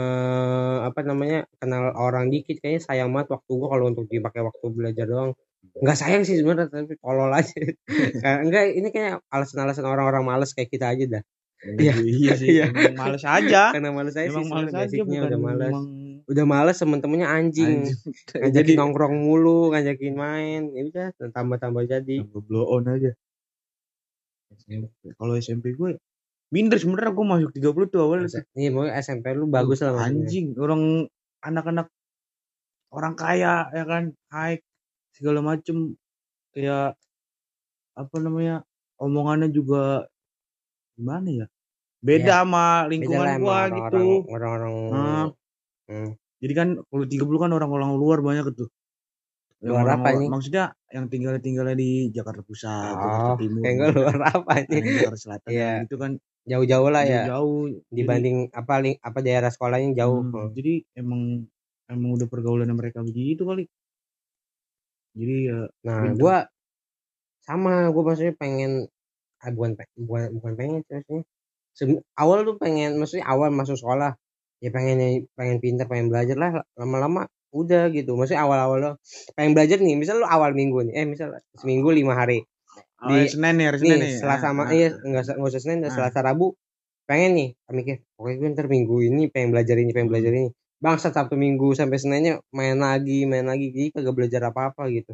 Speaker 1: apa namanya kenal orang dikit kayaknya sayang banget waktu gue kalau untuk dipakai waktu belajar doang nggak sayang sih sebenarnya tapi tolol aja *laughs* enggak ini kayak alasan-alasan orang-orang males kayak kita aja dah Iya.
Speaker 2: iya sih.
Speaker 1: Iya.
Speaker 2: Males aja. *laughs*
Speaker 1: karena males aja
Speaker 2: Emang
Speaker 1: sih
Speaker 2: males aja bukan
Speaker 1: udah males
Speaker 2: emang
Speaker 1: udah males temen-temennya anjing,
Speaker 2: anjing. *laughs*
Speaker 1: ngajakin
Speaker 2: Jadi
Speaker 1: nongkrong mulu ngajakin main ya udah tambah-tambah jadi
Speaker 2: Tambah blow on aja. Kalau SMP gue minder sebenarnya gue masuk 30 tuh tuh.
Speaker 1: Iya, mau SMP lu bagus lah.
Speaker 2: Anjing, orang anak-anak orang kaya ya kan, high segala macem kayak apa namanya omongannya juga gimana ya beda sama
Speaker 1: Beda
Speaker 2: lingkungan
Speaker 1: emang
Speaker 2: gua
Speaker 1: orang-orang
Speaker 2: gitu
Speaker 1: orang-orang
Speaker 2: Nah.
Speaker 1: hmm.
Speaker 2: Jadi kan kalau 30 kan orang-orang luar banyak tuh. Yang
Speaker 1: Luar
Speaker 2: orang-
Speaker 1: apa nih?
Speaker 2: Maksudnya yang tinggal tinggalnya di Jakarta Pusat, Jakarta
Speaker 1: Oh,
Speaker 2: Timur, *laughs*
Speaker 1: kayak gue luar apa nih?
Speaker 2: yang Jakarta Selatan
Speaker 1: Iya.
Speaker 2: itu kan
Speaker 1: Jauh-jauh lah ya.
Speaker 2: jauh. Jadi-
Speaker 1: Dibanding apa ling- apa daerah sekolahnya jauh.
Speaker 2: Hmm, jadi emang emang udah pergaulan mereka begitu kali. Jadi ya
Speaker 1: Nah, gua sama gua maksudnya pengen ah, bukan bukan bukan pengen sih maksudnya. Awal tuh pengen maksudnya awal masuk sekolah ya pengen pengen pinter pengen belajar lah lama-lama udah gitu maksudnya awal-awal lo pengen belajar nih misal lu awal minggu nih eh misal seminggu lima hari
Speaker 2: oh,
Speaker 1: Di-
Speaker 2: ya, Senin nih, hari Senin
Speaker 1: nih
Speaker 2: nih.
Speaker 1: selasa
Speaker 2: Ah,
Speaker 1: sama
Speaker 2: ah.
Speaker 1: iya enggak usah enggak usah senin dah,
Speaker 2: Ah.
Speaker 1: selasa rabu pengen nih mikir pokoknya gue ntar minggu ini pengen belajar ini pengen
Speaker 2: Hmm.
Speaker 1: belajar ini bangsa sabtu minggu sampai seninnya main lagi main lagi. Jadi kagak belajar apa apa gitu.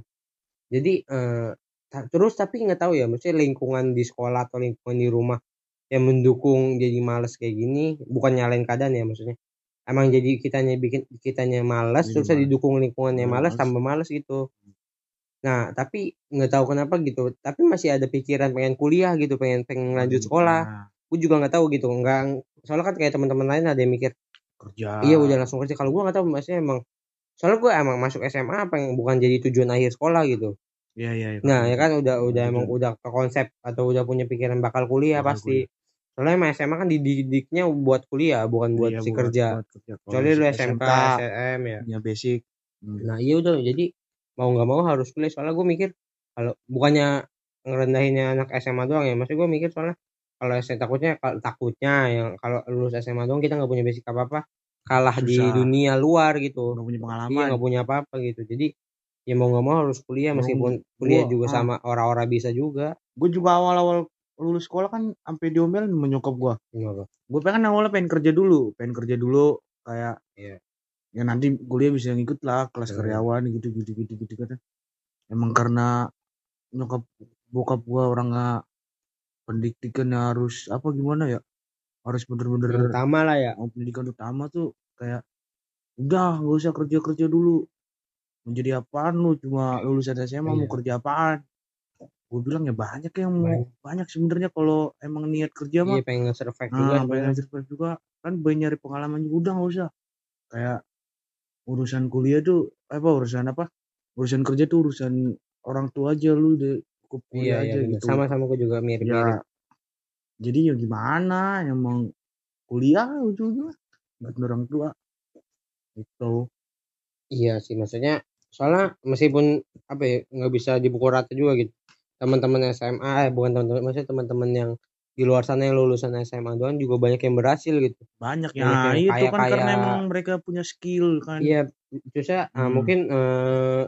Speaker 1: Jadi eh, ta- terus tapi nggak tahu ya maksudnya lingkungan di sekolah atau lingkungan di rumah yang mendukung jadi males kayak gini bukan nyalain keadaan ya maksudnya. Emang jadi kitanya bikin kitanya malas terus
Speaker 2: malas.
Speaker 1: didukung lingkungannya malas
Speaker 2: malas.
Speaker 1: tambah malas gitu. Nah tapi nggak tahu kenapa gitu. Tapi masih ada pikiran pengen kuliah gitu pengen pengen lanjut sekolah.
Speaker 2: Nah,
Speaker 1: gue juga nggak tahu gitu. Nggak soalnya kan kayak teman-teman lain ada yang mikir
Speaker 2: kerja.
Speaker 1: iya udah langsung kerja kalau gue nggak tahu maksudnya emang soalnya gue emang masuk SMA apa yang bukan jadi tujuan akhir sekolah gitu
Speaker 2: Iya, iya, iya.
Speaker 1: nah ya kan udah udah
Speaker 2: Tujuan.
Speaker 1: emang udah ke konsep atau udah punya pikiran bakal kuliah
Speaker 2: Bakal
Speaker 1: pasti soalnya emang SMA kan dididiknya buat kuliah bukan buat
Speaker 2: Iya,
Speaker 1: si
Speaker 2: buat-
Speaker 1: kerja
Speaker 2: buat kerja. Kalau
Speaker 1: kecuali lu
Speaker 2: SMK,
Speaker 1: SM ya
Speaker 2: punya basic. Hmm.
Speaker 1: nah iya udah jadi mau nggak mau harus kuliah soalnya gue mikir kalau bukannya ngerendahinnya anak SMA doang ya maksud gue mikir soalnya kalau SMA takutnya kalau takutnya yang kalau lulus SMA doang kita nggak punya basic apa apa kalah di
Speaker 2: Susah.
Speaker 1: dunia luar gitu
Speaker 2: nggak punya
Speaker 1: iya
Speaker 2: pengalaman.
Speaker 1: nggak punya apa apa gitu jadi ya mau nggak mau harus kuliah meskipun kuliah
Speaker 2: gua-
Speaker 1: juga
Speaker 2: ah.
Speaker 1: sama orang-orang bisa juga
Speaker 2: Gue juga awal-awal lulus sekolah kan sampai diomelin menyokap gue.
Speaker 1: Gimana?
Speaker 2: Gue pengen awalnya pengen kerja dulu, pengen kerja dulu kayak
Speaker 1: Iya.
Speaker 2: ya nanti kuliah bisa ngikut lah kelas
Speaker 1: Hmm.
Speaker 2: karyawan gitu gitu gitu gitu kan. Emang karena nyokap bokap gue orangnya pendidikannya harus apa gimana ya? Harus bener-bener
Speaker 1: utama lah ya.
Speaker 2: Mau pendidikan utama tuh kayak udah gak usah kerja kerja dulu menjadi apaan lu? Cuma lulusan SMA mau
Speaker 1: Iya.
Speaker 2: kerja apaan? Gue bilang ya banyak yang mau
Speaker 1: Banyak.
Speaker 2: banyak sebenarnya kalau emang niat kerja mah.
Speaker 1: Iya pengen nge-survive juga
Speaker 2: nah
Speaker 1: sebenarnya.
Speaker 2: pengen survive juga. Kan pengen nyari pengalaman juga. Udah gak usah. Kayak urusan kuliah tuh apa urusan apa? Urusan kerja tuh urusan orang tua aja. Lu udah cukup
Speaker 1: iya iya
Speaker 2: aja
Speaker 1: bener.
Speaker 2: gitu.
Speaker 1: Sama-sama gue juga mirip-mirip.
Speaker 2: Ya jadi ya gimana? Emang kuliah ujungnya buat orang tua itu
Speaker 1: Iya sih maksudnya soalnya meskipun apa ya nggak bisa dipukul rata juga gitu. Teman-teman SMA eh bukan teman-teman maksudnya teman-teman yang di luar sana yang lulusan SMA doang juga banyak yang berhasil gitu.
Speaker 2: Banyak ya.
Speaker 1: Yang
Speaker 2: itu
Speaker 1: kaya-
Speaker 2: kan karena
Speaker 1: kaya-
Speaker 2: emang mereka punya skill kan.
Speaker 1: Iya terusnya ah,
Speaker 2: Hmm.
Speaker 1: mungkin eh,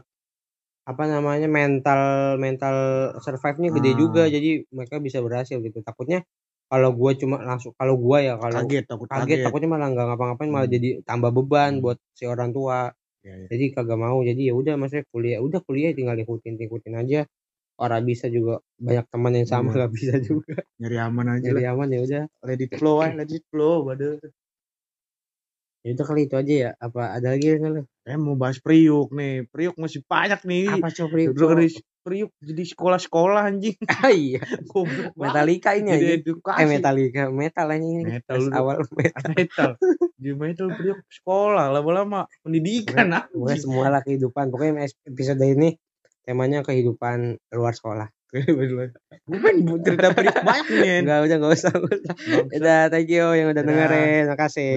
Speaker 1: apa namanya mental mental survive-nya gede
Speaker 2: Ah.
Speaker 1: juga jadi mereka bisa berhasil gitu takutnya kalau gua cuma langsung kalau gua ya kalau
Speaker 2: kaget takut
Speaker 1: kaget
Speaker 2: kaget,
Speaker 1: takutnya malah nggak ngapa-ngapain malah
Speaker 2: Hmm.
Speaker 1: jadi tambah beban
Speaker 2: Hmm.
Speaker 1: buat si orang tua
Speaker 2: Ya, ya.
Speaker 1: jadi kagak mau jadi ya udah maksudnya kuliah udah kuliah tinggal ikutin ikutin aja orang bisa juga banyak teman yang sama
Speaker 2: Iya.
Speaker 1: nggak bisa juga
Speaker 2: nyari aman aja lah
Speaker 1: aman ya udah
Speaker 2: let it flow let it flow bade
Speaker 1: ya udah kali itu aja ya. Apa ada lagi nggak lu?
Speaker 2: Eh mau bahas priuk nih. Priuk masih banyak nih.
Speaker 1: Apa coba
Speaker 2: dari priuk jadi sekolah-sekolah anjing. *laughs*
Speaker 1: Ah iya.
Speaker 2: Goblok.
Speaker 1: Metallica ini aja
Speaker 2: edukasi.
Speaker 1: Eh Metallica metal ini.
Speaker 2: Metal
Speaker 1: awal *laughs* metal.
Speaker 2: metal. Di metal priuk sekolah lama-lama pendidikan ah
Speaker 1: pokoknya semua lah kehidupan. Pokoknya episode ini temanya kehidupan luar sekolah. *laughs*
Speaker 2: Gue pengen cerita priuk banyak nih
Speaker 1: Enggak udah nggak usah. Nggak usah. udah thank you yang udah dengerin. Makasih